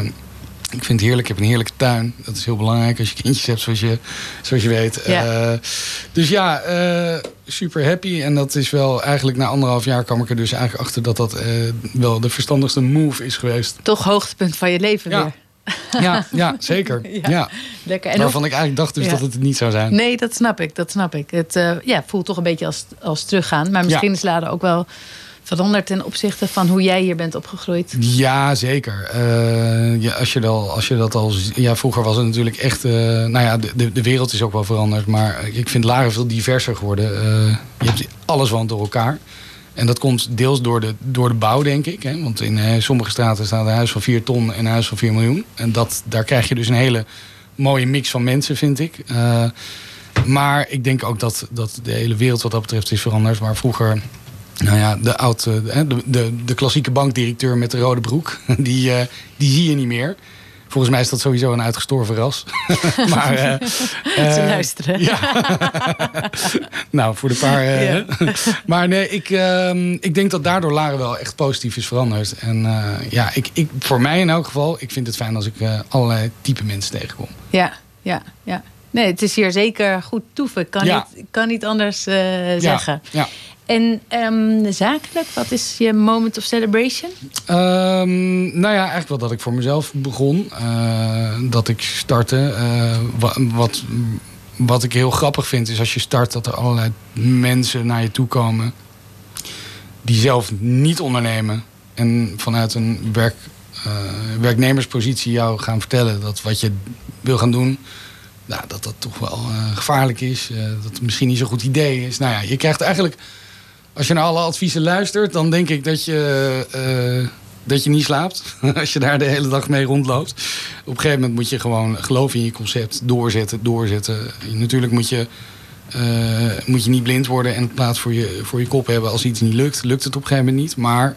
[SPEAKER 3] ik vind het heerlijk. Ik heb een heerlijke tuin. Dat is heel belangrijk als je kindjes hebt, zoals je, zoals je weet.
[SPEAKER 2] Ja.
[SPEAKER 3] Eh, dus ja, super happy. En dat is wel eigenlijk na anderhalf jaar kwam ik er dus eigenlijk achter dat dat wel de verstandigste move is geweest.
[SPEAKER 2] Toch hoogtepunt van je leven
[SPEAKER 3] Ja.
[SPEAKER 2] weer.
[SPEAKER 3] Ja, ja zeker.
[SPEAKER 2] Ja.
[SPEAKER 3] ja.
[SPEAKER 2] Lekker. En
[SPEAKER 3] Waarvan ik eigenlijk dacht dus
[SPEAKER 2] Ja.
[SPEAKER 3] dat het het niet zou zijn.
[SPEAKER 2] Nee, dat snap ik. Dat snap ik. Het eh, ja, voelt toch een beetje als, als teruggaan. Maar misschien is Lade ook wel veranderd ten opzichte van hoe jij hier bent opgegroeid.
[SPEAKER 3] Ja, zeker. Eh, ja, als, je dat, al- als je dat al. Ja, vroeger was het natuurlijk echt. eh, nou ja, de, de, de wereld is ook wel veranderd. Maar ik vind Laren veel diverser geworden. Je hebt alles want door elkaar. En dat komt deels door de, door de bouw, denk ik. Hè? Want in eh, sommige straten staat een huis van 4 ton en een huis van 4 miljoen. En dat, daar krijg je dus een hele mooie mix van mensen, vind ik. Eh, maar ik denk ook dat, dat de hele wereld wat dat betreft is veranderd. Waar vroeger nou ja, de, oud, eh, de, de, de, klassieke bankdirecteur met de rode broek, die, die zie je niet meer. Volgens mij is dat sowieso een uitgestorven ras. maar, eh,
[SPEAKER 2] Ze
[SPEAKER 3] eh,
[SPEAKER 2] luisteren.
[SPEAKER 3] Ja. nou, voor de paar. eh,
[SPEAKER 2] Ja.
[SPEAKER 3] maar nee, ik, ehm, ik denk dat daardoor Laren wel echt positief is veranderd. En ja, ik, ik, voor mij in elk geval, ik vind het fijn als ik allerlei type mensen tegenkom.
[SPEAKER 2] Ja, ja, ja. Nee, het is hier zeker goed toeven. Ik kan,
[SPEAKER 3] Ja.
[SPEAKER 2] niet, kan niet anders eh, zeggen.
[SPEAKER 3] Ja.
[SPEAKER 2] En ehm, zakelijk, wat is je moment of celebration?
[SPEAKER 3] Ehm, nou ja, eigenlijk wel dat ik voor mezelf begon. Eh, dat ik startte. Eh, wa- wat, wat ik heel grappig vind is als je start dat er allerlei mensen naar je toe komen. Die zelf niet ondernemen. En vanuit een werk, eh, werknemerspositie jou gaan vertellen dat wat je wil gaan doen. Nou, dat dat toch wel gevaarlijk is. dat het misschien niet zo'n goed idee is. Nou ja, je krijgt eigenlijk als je naar alle adviezen luistert, dan denk ik dat je, eh, dat je niet slaapt. Als je daar de hele dag mee rondloopt. Op een gegeven moment moet je gewoon geloven in je concept. Doorzetten, doorzetten. Natuurlijk moet je, eh, moet je niet blind worden en plaats voor je, voor je kop hebben als iets niet lukt. Lukt het op een gegeven moment niet. Maar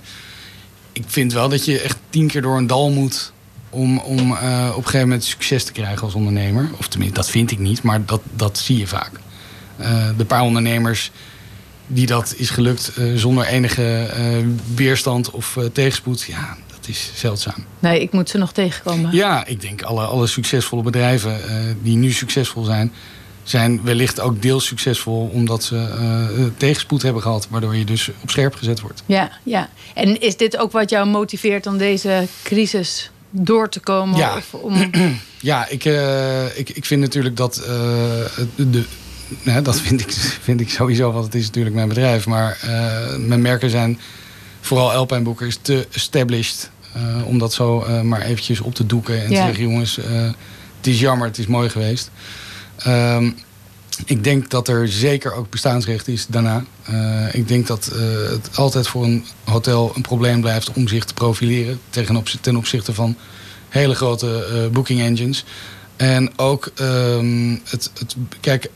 [SPEAKER 3] ik vind wel dat je echt tien keer door een dal moet om, om eh, op een gegeven moment succes te krijgen als ondernemer. Of tenminste, dat vind ik niet, maar dat, dat zie je vaak. De paar ondernemers die dat is gelukt eh, zonder enige eh, weerstand of eh, tegenspoed, ja, dat is zeldzaam.
[SPEAKER 2] Nee, ik moet ze nog tegenkomen.
[SPEAKER 3] Ja, ik denk alle, alle succesvolle bedrijven die nu succesvol zijn, zijn wellicht ook deels succesvol omdat ze tegenspoed hebben gehad, waardoor je dus op scherp gezet wordt.
[SPEAKER 2] Ja, ja. En is dit ook wat jou motiveert om deze crisis door te komen?
[SPEAKER 3] Ja.
[SPEAKER 2] Of om...
[SPEAKER 3] Ja, ik, ik, ik vind natuurlijk dat. eh, de, dat vind ik, vind ik sowieso, want het is natuurlijk mijn bedrijf. Maar eh, mijn merken zijn, vooral Alpine Boeker, is te established. eh, om dat zo eh, maar eventjes op te doeken. En te zeggen, jongens, het is jammer, het is mooi geweest. Ehm, ik denk dat er zeker ook bestaansrecht is daarna. Ik denk dat het altijd voor een hotel een probleem blijft om zich te profileren tegen opzi- ten opzichte van hele grote booking engines. En ook ehm, het, het. Kijk,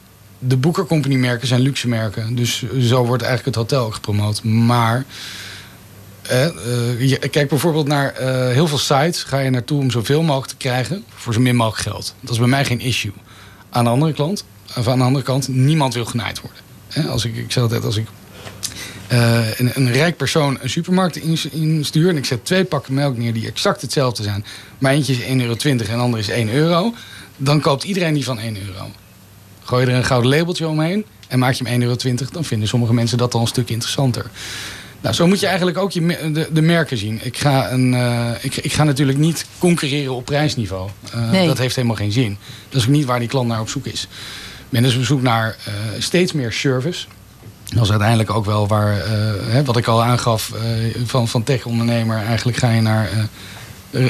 [SPEAKER 3] de Booker merken zijn luxe merken. Dus zo wordt eigenlijk het hotel gepromoot. Maar. eh, je- kijk bijvoorbeeld naar eh, heel veel sites. Ga je naartoe om zoveel mogelijk te krijgen voor zo min mogelijk geld. Dat is bij mij geen issue. Aan de andere kant, of aan de andere kant, niemand wil genaaid worden. Als ik, ik zeg altijd, als ik eh, een, een rijk persoon een supermarkt in- instuur en ik zet twee pakken melk neer die exact hetzelfde zijn, maar eentje is 1,20 euro en de andere is 1 euro, dan koopt iedereen die van 1 euro. Gooi je er een gouden labeltje omheen en maak je hem 1,20 euro, dan vinden sommige mensen dat al een stuk interessanter. Nou, zo moet je eigenlijk ook je, de, de merken zien. Ik ga, een, eh, ik, ik ga natuurlijk niet concurreren op prijsniveau. Eh,
[SPEAKER 2] Nee.
[SPEAKER 3] Dat heeft helemaal geen zin. Dat is ook niet waar die klant naar op zoek is. Men is op zoek naar eh, steeds meer service. Dat is uiteindelijk ook wel waar, hè, wat ik al aangaf van, van tech-ondernemer. Eigenlijk ga je naar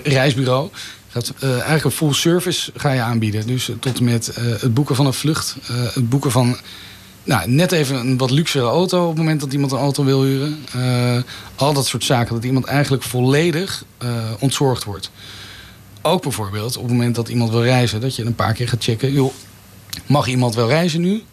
[SPEAKER 3] reisbureau. Gaat, eh, eigenlijk een full service ga je aanbieden. Dus eh, tot en met eh, het boeken van een vlucht. het boeken van nou, net even een wat luxere auto op het moment dat iemand een auto wil huren. Al dat soort zaken. Dat iemand eigenlijk volledig ontzorgd wordt. Ook bijvoorbeeld op het moment dat iemand wil reizen. Dat je een paar keer gaat checken. Joh, mag iemand wel reizen nu?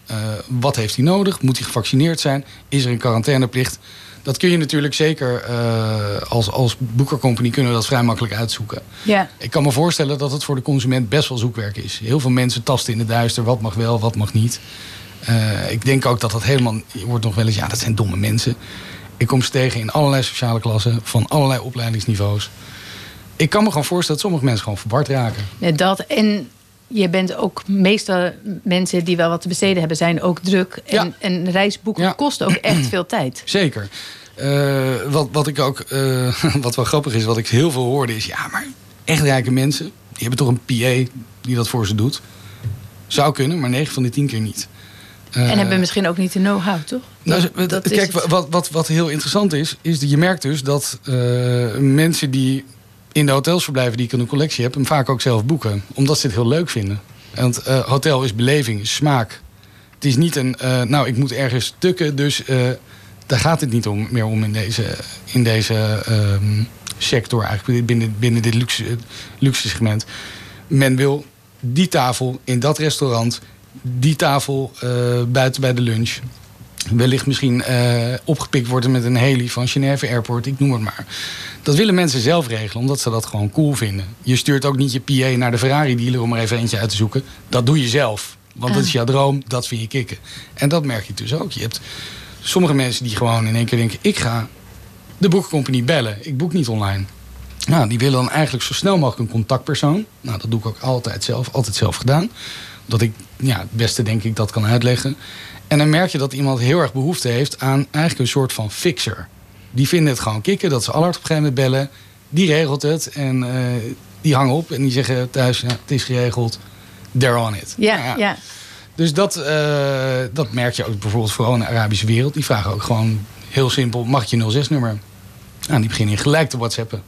[SPEAKER 3] Wat heeft hij nodig? Moet hij gevaccineerd zijn? Is er een quarantaineplicht? Dat kun je natuurlijk zeker eh, als, als boekercompany kunnen we dat vrij makkelijk uitzoeken.
[SPEAKER 2] Ja.
[SPEAKER 3] Ik kan me voorstellen dat het voor de consument best wel zoekwerk is. Heel veel mensen tasten in het duister. Wat mag wel, wat mag niet. Eh, ik denk ook dat dat helemaal... Je wordt nog wel eens... Ja, dat zijn domme mensen. Ik kom ze tegen in allerlei sociale klassen. Van allerlei opleidingsniveaus. Ik kan me gewoon voorstellen dat sommige mensen gewoon verward raken.
[SPEAKER 2] Ja, dat en je bent ook meestal mensen die wel wat te besteden hebben, zijn ook druk. En,
[SPEAKER 3] Ja.
[SPEAKER 2] en reisboeken
[SPEAKER 3] Ja.
[SPEAKER 2] kosten ook echt veel tijd.
[SPEAKER 3] Zeker. Eh, wat, wat ik ook... eh, wat wel grappig is, wat ik heel veel hoorde is... Ja, maar echt rijke mensen... Die hebben toch een PA die dat voor ze doet. Zou kunnen, maar 9 van de 10 keer niet.
[SPEAKER 2] en
[SPEAKER 3] Eh,
[SPEAKER 2] hebben misschien ook niet de know-how, toch?
[SPEAKER 3] Nou,
[SPEAKER 2] Dat-
[SPEAKER 3] kijk, wat, wat, wat heel interessant is, is dat je merkt dus dat mensen die in de hotels verblijven die ik in een collectie heb, hem vaak ook zelf boeken. Omdat ze het heel leuk vinden. Want eh, hotel is beleving, smaak. Het is niet een, eh, nou, ik moet ergens tukken, dus eh, daar gaat het niet om, meer om in deze, in deze ehm, sector, eigenlijk binnen, binnen dit luxe, luxe segment. Men wil die tafel in dat restaurant, die tafel buiten bij de lunch wellicht misschien eh, opgepikt worden met een heli van Genève Airport, ik noem het maar. Dat willen mensen zelf regelen, omdat ze dat gewoon cool vinden. Je stuurt ook niet je PA naar de Ferrari dealer om er even eentje uit te zoeken. Dat doe je zelf. Want dat is jouw droom, dat vind je kicken. En dat merk je dus ook. Je hebt sommige mensen die gewoon in één keer denken: ik ga de boekcompagnie bellen. Ik boek niet online. Nou, die willen dan eigenlijk zo snel mogelijk een contactpersoon. Nou, dat doe ik ook altijd zelf, altijd zelf gedaan. Dat ik ja, het beste denk ik dat kan uitleggen. En dan merk je dat iemand heel erg behoefte heeft aan eigenlijk een soort van fixer. Die vinden het gewoon kicken, dat ze allard op een gegeven moment bellen. Die regelt het en eh, die hangen op en die zeggen thuis, ja, het is geregeld, they're on it.
[SPEAKER 2] Ja,
[SPEAKER 3] Nou
[SPEAKER 2] ja.
[SPEAKER 3] Dus dat, eh, dat merk je ook bijvoorbeeld vooral in de Arabische wereld. Die vragen ook gewoon heel simpel, mag ik je 06-nummer? Nou, die beginnen gelijk te whatsappen.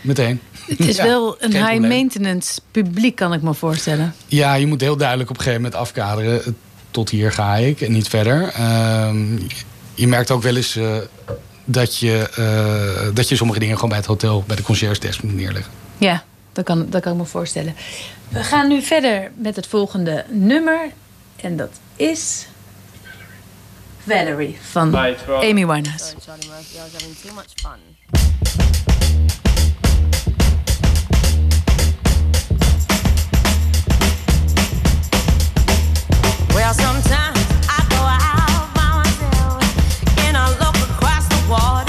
[SPEAKER 3] Meteen.
[SPEAKER 2] Het is
[SPEAKER 3] Ja,
[SPEAKER 2] wel een high
[SPEAKER 3] probleem.
[SPEAKER 2] maintenance publiek, kan ik me voorstellen.
[SPEAKER 3] Ja, je moet heel duidelijk op een gegeven moment afkaderen. Tot hier ga ik en niet verder. Ehm, je merkt ook wel eens eh, dat, je, eh, dat je sommige dingen gewoon bij het hotel, bij de concierge desk moet neerleggen.
[SPEAKER 2] Ja, dat kan, dat kan ik me voorstellen. We gaan nu verder met het volgende nummer. En dat is... Valerie van. Amy Winehouse.
[SPEAKER 6] Murphy, Well, sometimes I go out by myself and I look across the water,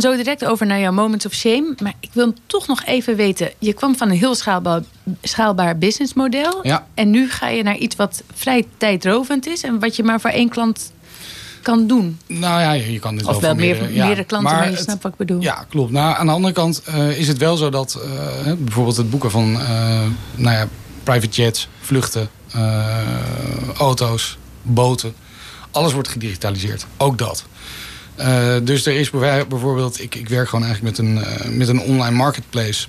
[SPEAKER 2] gaan zo direct over naar jouw moments of shame. Maar ik wil toch nog even weten. Je kwam van een heel schaalbaar, schaalbaar businessmodel.
[SPEAKER 3] Ja.
[SPEAKER 2] En nu ga je naar iets wat vrij tijdrovend is. En wat je maar voor één klant kan doen.
[SPEAKER 3] Nou ja, je je kan dit
[SPEAKER 2] Of
[SPEAKER 3] wel
[SPEAKER 2] meer,
[SPEAKER 3] meerdere, ja.
[SPEAKER 2] meerdere klanten, maar, je
[SPEAKER 3] het-
[SPEAKER 2] snapt wat ik bedoel.
[SPEAKER 3] Ja, klopt. Nou, aan de andere kant eh, is het wel zo dat eh, bijvoorbeeld het boeken van eh, nou ja, private jets, vluchten, auto's, boten, alles wordt gedigitaliseerd. Ook dat. Eh, dus er is bijv- bijvoorbeeld, ik, ik werk gewoon eigenlijk met een, eh, met een online marketplace.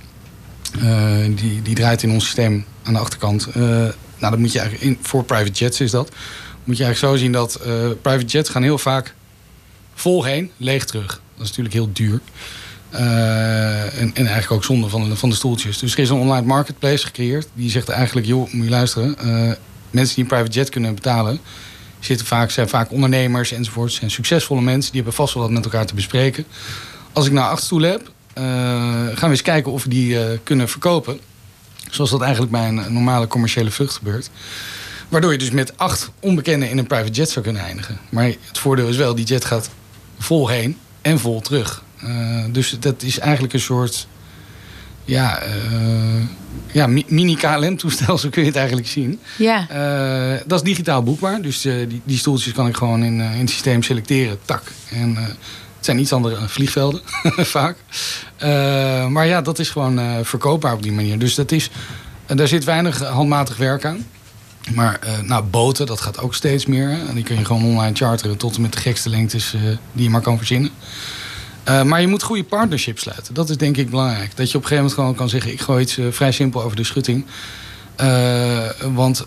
[SPEAKER 3] Eh, die, die draait in ons systeem aan de achterkant. Nou, dat moet je eigenlijk in, voor private jets is dat. Moet je eigenlijk zo zien dat private jets gaan heel vaak vol heen, leeg terug. Dat is natuurlijk heel duur. En, en eigenlijk ook zonde van de, van de stoeltjes. Dus er is een online marketplace gecreëerd. Die zegt eigenlijk, joh, moet je luisteren. mensen die een private jet kunnen betalen... Zitten vaak, zijn vaak ondernemers enzovoort. Zijn succesvolle mensen. Die hebben vast wel wat met elkaar te bespreken. Als ik nou acht stoelen heb... eh, gaan we eens kijken of we die eh, kunnen verkopen. Zoals dat eigenlijk bij een normale commerciële vlucht gebeurt. Waardoor je dus met acht onbekenden in een private jet zou kunnen eindigen. Maar het voordeel is wel, die jet gaat vol heen en vol terug. Eh, dus dat is eigenlijk een soort ja, eh, ja, mi- mini KLM-toestel, zo kun je het eigenlijk zien.
[SPEAKER 2] Ja.
[SPEAKER 3] Eh, dat is digitaal boekbaar. Dus eh, die, die stoeltjes kan ik gewoon in, in het systeem selecteren. Tak. En het zijn iets andere vliegvelden, vaak. Maar ja, dat is gewoon verkoopbaar op die manier. Dus dat is, en daar zit weinig handmatig werk aan. Maar nou, boten, dat gaat ook steeds meer. En die kun je gewoon online charteren tot en met de gekste lengtes die je maar kan verzinnen. Eh, maar je moet goede partnerships sluiten. Dat is denk ik belangrijk. Dat je op een gegeven moment gewoon kan zeggen... ik gooi iets eh, vrij simpel over de schutting. Eh, want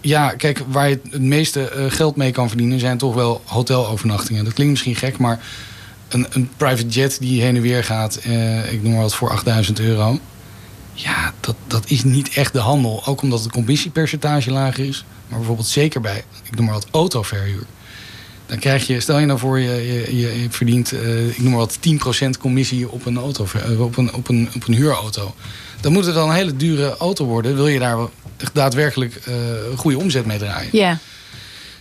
[SPEAKER 3] ja, kijk, waar je het meeste geld mee kan verdienen... zijn toch wel hotelovernachtingen. Dat klinkt misschien gek, maar een, een private jet die heen en weer gaat... ik noem maar wat voor 8000 euro... Ja, dat, dat is niet echt de handel. Ook omdat het commissiepercentage lager is. Maar bijvoorbeeld zeker bij, ik noem maar wat, autoverhuur. Dan krijg je, stel je nou voor, je, je, je, verdient, eh, ik noem maar wat, 10% commissie op een, auto, op, een, op, een, op een huurauto. Dan moet het wel een hele dure auto worden. Wil je daar daadwerkelijk eh, een goede omzet mee draaien.
[SPEAKER 2] Ja.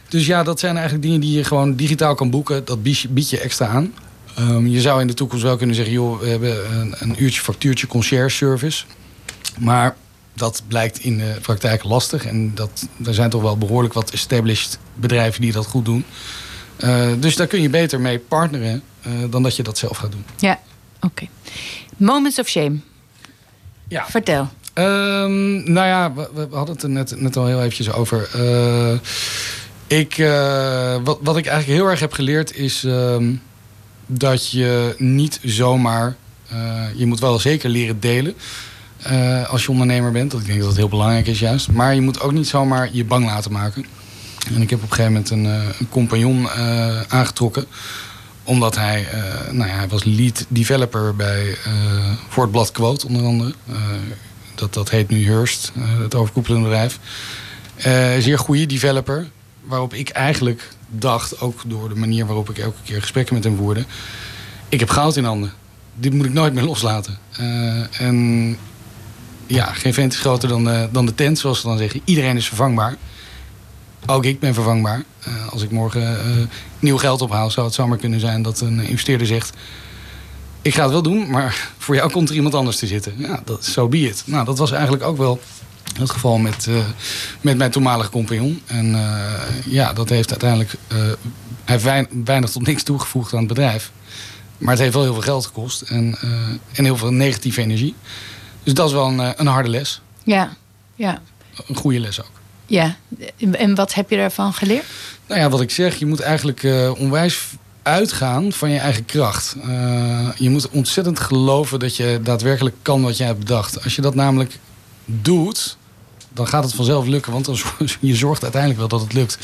[SPEAKER 3] Dus ja, dat zijn eigenlijk dingen die je gewoon digitaal kan boeken. Dat bied je, bied je extra aan. Ehm, je zou in de toekomst wel kunnen zeggen... joh, we hebben een, een uurtje factuurtje concierge service. Maar dat blijkt in de praktijk lastig. En dat, er zijn toch wel behoorlijk wat established bedrijven die dat goed doen. Eh, dus daar kun je beter mee partneren eh, dan dat je dat zelf gaat doen.
[SPEAKER 2] Ja. Oké. Moments of shame.
[SPEAKER 3] Ja.
[SPEAKER 2] Vertel.
[SPEAKER 3] Ehm, nou ja, we, we hadden het er net, net al heel eventjes over. Eh, ik, wat, wat ik eigenlijk heel erg heb geleerd is ehm, dat je niet zomaar. je moet wel zeker leren delen als je ondernemer bent. Dat ik denk dat dat heel belangrijk is juist. Maar je moet ook niet zomaar je bang laten maken. En ik heb op een gegeven moment een, eh, een compagnon eh, aangetrokken omdat hij, eh, nou ja, hij was lead developer bij, voor het blad Quote onder andere. Dat, dat heet nu Hearst, het overkoepelende bedrijf. Zeer goede developer. Waarop ik eigenlijk dacht, ook door de manier waarop ik elke keer gesprekken met hem voerde. Ik heb goud in handen. Dit moet ik nooit meer loslaten. En ja, geen vent is groter dan, dan de tent, zoals ze dan zeggen. Iedereen is vervangbaar. Ook ik ben vervangbaar. Eh, als ik morgen eh, nieuw geld ophaal, zou het zomaar kunnen zijn dat een investeerder zegt: ik ga het wel doen, maar voor jou komt er iemand anders te zitten. Ja, dat zo so be it. Nou, dat was eigenlijk ook wel het geval met, eh, met mijn toenmalige compagnon. En ja, dat heeft uiteindelijk heeft wein- weinig tot niks toegevoegd aan het bedrijf. Maar het heeft wel heel veel geld gekost en, en heel veel negatieve energie. Dus dat is wel een, een harde les.
[SPEAKER 2] Ja, ja,
[SPEAKER 3] Een goede les ook.
[SPEAKER 2] Ja. En wat heb je daarvan geleerd?
[SPEAKER 3] Nou ja, wat ik zeg, je moet eigenlijk eh, onwijs uitgaan van je eigen kracht. Eh, je moet ontzettend geloven dat je daadwerkelijk kan wat jij hebt bedacht. Als je dat namelijk doet, dan gaat het vanzelf lukken. Want dan je zorgt uiteindelijk wel dat het lukt.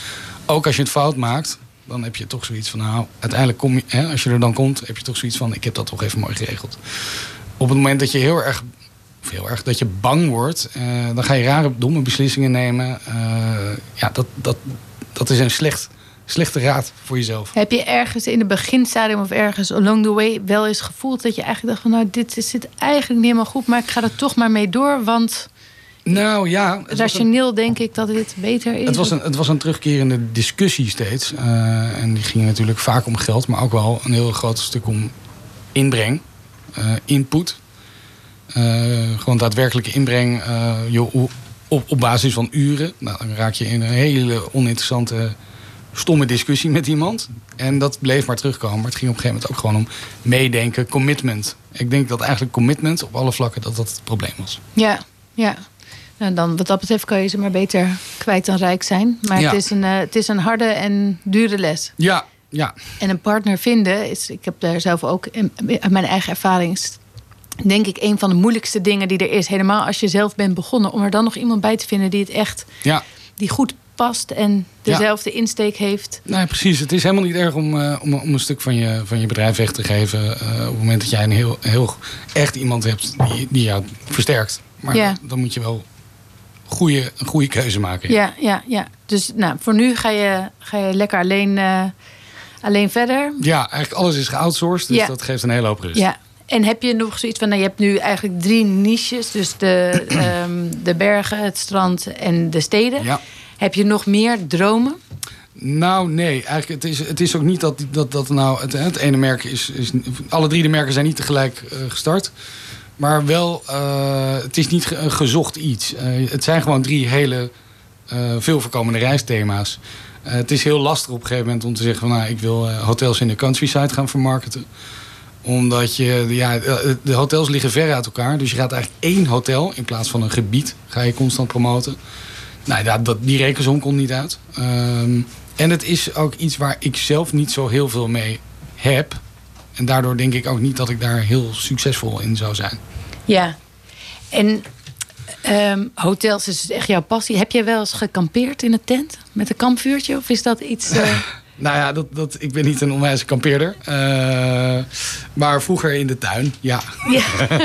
[SPEAKER 3] Ook als je het fout maakt, dan heb je toch zoiets van... nou, uiteindelijk kom je, hè, als je er dan komt, heb je toch zoiets van... ik heb dat toch even mooi geregeld. Op het moment dat je heel erg, of heel erg dat je bang wordt... eh, dan ga je rare, domme beslissingen nemen. Eh, ja, dat, dat, dat is een slecht, slechte raad voor jezelf.
[SPEAKER 2] Heb je ergens in het beginstadium of ergens along the way wel eens gevoeld dat je eigenlijk dacht van nou dit zit eigenlijk niet helemaal goed, maar ik ga er toch maar mee door, want
[SPEAKER 3] Nou ja, een-
[SPEAKER 2] rationeel denk ik dat dit beter is.
[SPEAKER 3] Het was, een, het was een terugkerende discussie steeds. Eh, en die ging natuurlijk vaak om geld, maar ook wel een heel groot stuk om inbreng, eh, input. Eh, gewoon daadwerkelijke inbreng eh, joh, op, op basis van uren. Nou, dan raak je in een hele oninteressante, stomme discussie met iemand. En dat bleef maar terugkomen. Maar het ging op een gegeven moment ook gewoon om meedenken, commitment. Ik denk dat eigenlijk commitment op alle vlakken dat dat het probleem was.
[SPEAKER 2] Ja, ja. Nou, dan wat dat betreft kan je ze maar beter kwijt dan rijk zijn. Maar
[SPEAKER 3] Ja.
[SPEAKER 2] het, is een, eh, het is een harde en dure les.
[SPEAKER 3] Ja, ja.
[SPEAKER 2] En een partner vinden, is, ik heb daar zelf ook in, mijn eigen ervaring, is denk ik een van de moeilijkste dingen die er is. Helemaal als je zelf bent begonnen, om er dan nog iemand bij te vinden die het echt,
[SPEAKER 3] ja.
[SPEAKER 2] die goed past en dezelfde insteek heeft.
[SPEAKER 3] Nee, precies. Het is helemaal niet erg om, eh, om, om een stuk van je, van je bedrijf weg te geven. eh, op het moment dat jij een heel, heel echt iemand hebt die, die jou versterkt. Maar
[SPEAKER 2] Ja.
[SPEAKER 3] dan moet je wel goede, een goede keuze maken.
[SPEAKER 2] Ja, ja, ja. Dus nou, voor nu ga je, ga je lekker alleen, eh, alleen verder.
[SPEAKER 3] Ja, eigenlijk alles is geoutsourced. Dus dat geeft een hele hoop rust.
[SPEAKER 2] Ja. En heb je nog zoiets van, nou, je hebt nu eigenlijk drie niches. Dus de, ehm, de bergen, het strand en de steden.
[SPEAKER 3] Ja.
[SPEAKER 2] Heb je nog meer dromen?
[SPEAKER 3] Nou, nee. Eigenlijk, het is, het is ook niet dat, dat, dat nou... Het, het ene merk is, is... Alle drie de merken zijn niet tegelijk eh, gestart. Maar wel, eh, het is niet een gezocht iets. Eh, het zijn gewoon drie hele veel voorkomende reisthema's. Het is heel lastig op een gegeven moment om te zeggen... van, nou, ik wil hotels in de countryside gaan vermarkten. Omdat je... Ja, de hotels liggen ver uit elkaar. Dus je gaat eigenlijk één hotel in plaats van een gebied... ga je constant promoten. Nou, ja, dat, die rekensom komt niet uit. Ehm, en het is ook iets waar ik zelf niet zo heel veel mee heb. En daardoor denk ik ook niet dat ik daar heel succesvol in zou zijn.
[SPEAKER 2] Ja. En ehm, hotels is echt jouw passie. Heb jij wel eens gekampeerd in een tent met een kampvuurtje? Of is dat iets... eh,
[SPEAKER 3] Nou ja, dat, dat, ik ben niet een onwijze kampeerder. Eh, maar vroeger in de tuin, ja.
[SPEAKER 2] ja.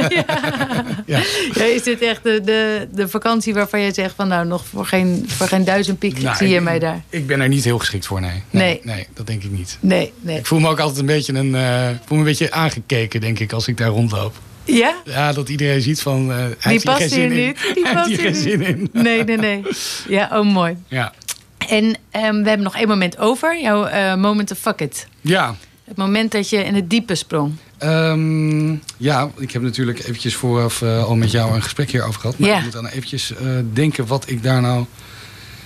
[SPEAKER 3] ja.
[SPEAKER 2] Ja, is dit echt de, de, de vakantie waarvan je zegt van nou nog voor geen, voor geen duizend piek
[SPEAKER 3] Nou,
[SPEAKER 2] zie je mij daar?
[SPEAKER 3] Ik ben er niet heel geschikt voor, nee.
[SPEAKER 2] Nee.
[SPEAKER 3] Nee, dat denk ik niet.
[SPEAKER 2] Nee, nee.
[SPEAKER 3] Ik voel me ook altijd een beetje, een, eh, voel me een beetje aangekeken, denk ik, als ik daar rondloop.
[SPEAKER 2] Ja?
[SPEAKER 3] Ja, dat iedereen ziet van... hij
[SPEAKER 2] Die past hier niet. Die past
[SPEAKER 3] hier
[SPEAKER 2] niet.
[SPEAKER 3] zin in.
[SPEAKER 2] Nee, nee, nee. Ja, oh mooi.
[SPEAKER 3] Ja.
[SPEAKER 2] En ehm, we hebben nog één moment over. Jouw eh, moment of fuck it.
[SPEAKER 3] Ja,
[SPEAKER 2] Het moment dat je in het diepe sprong.
[SPEAKER 3] Ehm, ja, ik heb natuurlijk eventjes vooraf eh, al met jou een gesprek hierover gehad. Maar
[SPEAKER 2] Ja.
[SPEAKER 3] ik moet dan eventjes eh, denken wat ik daar nou...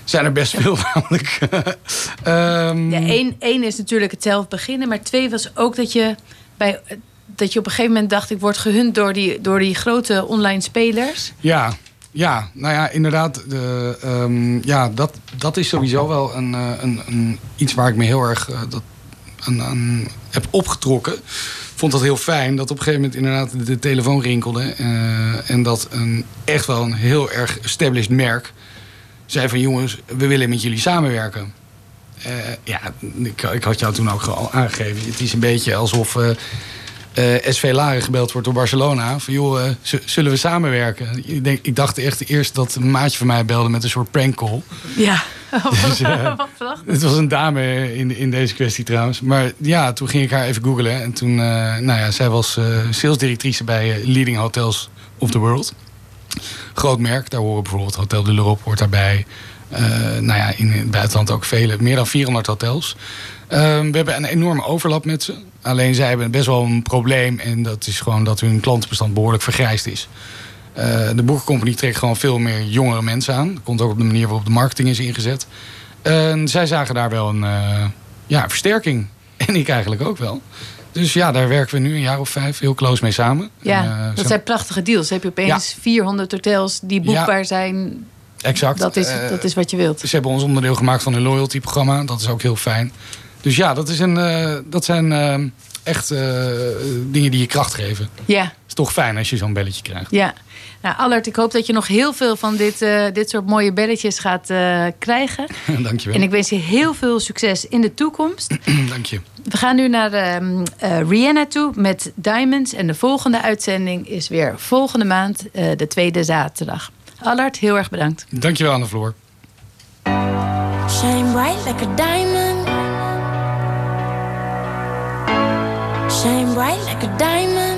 [SPEAKER 3] Zijn er best veel namelijk. Ehm,
[SPEAKER 2] Ja, één, één is natuurlijk het zelf beginnen. Maar twee was ook dat je, bij, dat je op een gegeven moment dacht... ik word gehunt door die, door die grote online spelers.
[SPEAKER 3] Ja, ja, nou ja, inderdaad. De, ehm, ja, dat, dat is sowieso wel een, eh, een, een, iets waar ik me heel erg eh, dat, aan, heb opgetrokken. Vond dat heel fijn dat op een gegeven moment inderdaad de, telefoon rinkelde. eh, en dat een, echt wel een heel erg established merk zei van jongens, we willen met jullie samenwerken. Ja, ik, ik had jou toen ook al aangegeven. Het is een beetje alsof SV Laren gebeld wordt door Barcelona. Van joh, eh, zullen we samenwerken? Ik, denk, ik dacht echt eerst dat een maatje van mij belde met een soort prank call.
[SPEAKER 2] Ja.
[SPEAKER 3] Dus, eh,
[SPEAKER 2] Wat verdacht.
[SPEAKER 3] Het was een dame in, in deze kwestie trouwens. Maar ja, toen ging ik haar even googlen. En toen, eh, nou ja, zij was eh salesdirectrice bij eh, Leading Hotels of the World. Groot merk, daar horen bijvoorbeeld Hotel de l'Europe hoort daarbij. Eh, nou ja, in het buitenland ook vele, meer dan 400 hotels. Ehm, we hebben een enorme overlap met ze. Alleen zij hebben best wel een probleem. En dat is gewoon dat hun klantenbestand behoorlijk vergrijsd is. Eh, de boekencompany trekt gewoon veel meer jongere mensen aan. Dat komt ook op de manier waarop de marketing is ingezet. En zij zagen daar wel een eh, ja, versterking. En ik eigenlijk ook wel. Dus ja, daar werken we nu een jaar of vijf heel close mee samen.
[SPEAKER 2] Ja,
[SPEAKER 3] En, eh,
[SPEAKER 2] dat
[SPEAKER 3] zo-
[SPEAKER 2] zijn prachtige deals. heb je opeens 400 hotels die boekbaar zijn.
[SPEAKER 3] Exact.
[SPEAKER 2] Dat is, dat is wat je wilt.
[SPEAKER 3] Ze hebben ons onderdeel gemaakt van hun loyalty-programma. Dat is ook heel fijn. Dus ja, dat, is een, eh, dat zijn eh, echt eh, dingen die je kracht geven.
[SPEAKER 2] Ja,
[SPEAKER 3] Het is toch fijn als je zo'n belletje krijgt.
[SPEAKER 2] ja. Nou, Allard, ik hoop dat je nog heel veel van dit, eh, dit soort mooie belletjes gaat eh, krijgen.
[SPEAKER 3] Dank je
[SPEAKER 2] En
[SPEAKER 3] wel.
[SPEAKER 2] ik wens je heel veel succes in de toekomst.
[SPEAKER 3] Dank je.
[SPEAKER 2] We gaan nu naar ehm, eh, Rihanna toe met Diamonds. En de volgende uitzending is weer volgende maand, eh, de tweede zaterdag. Allard, heel erg bedankt.
[SPEAKER 3] Dank je wel, Anne Floor.
[SPEAKER 6] Shine bright like a diamond. Shine bright like a diamond.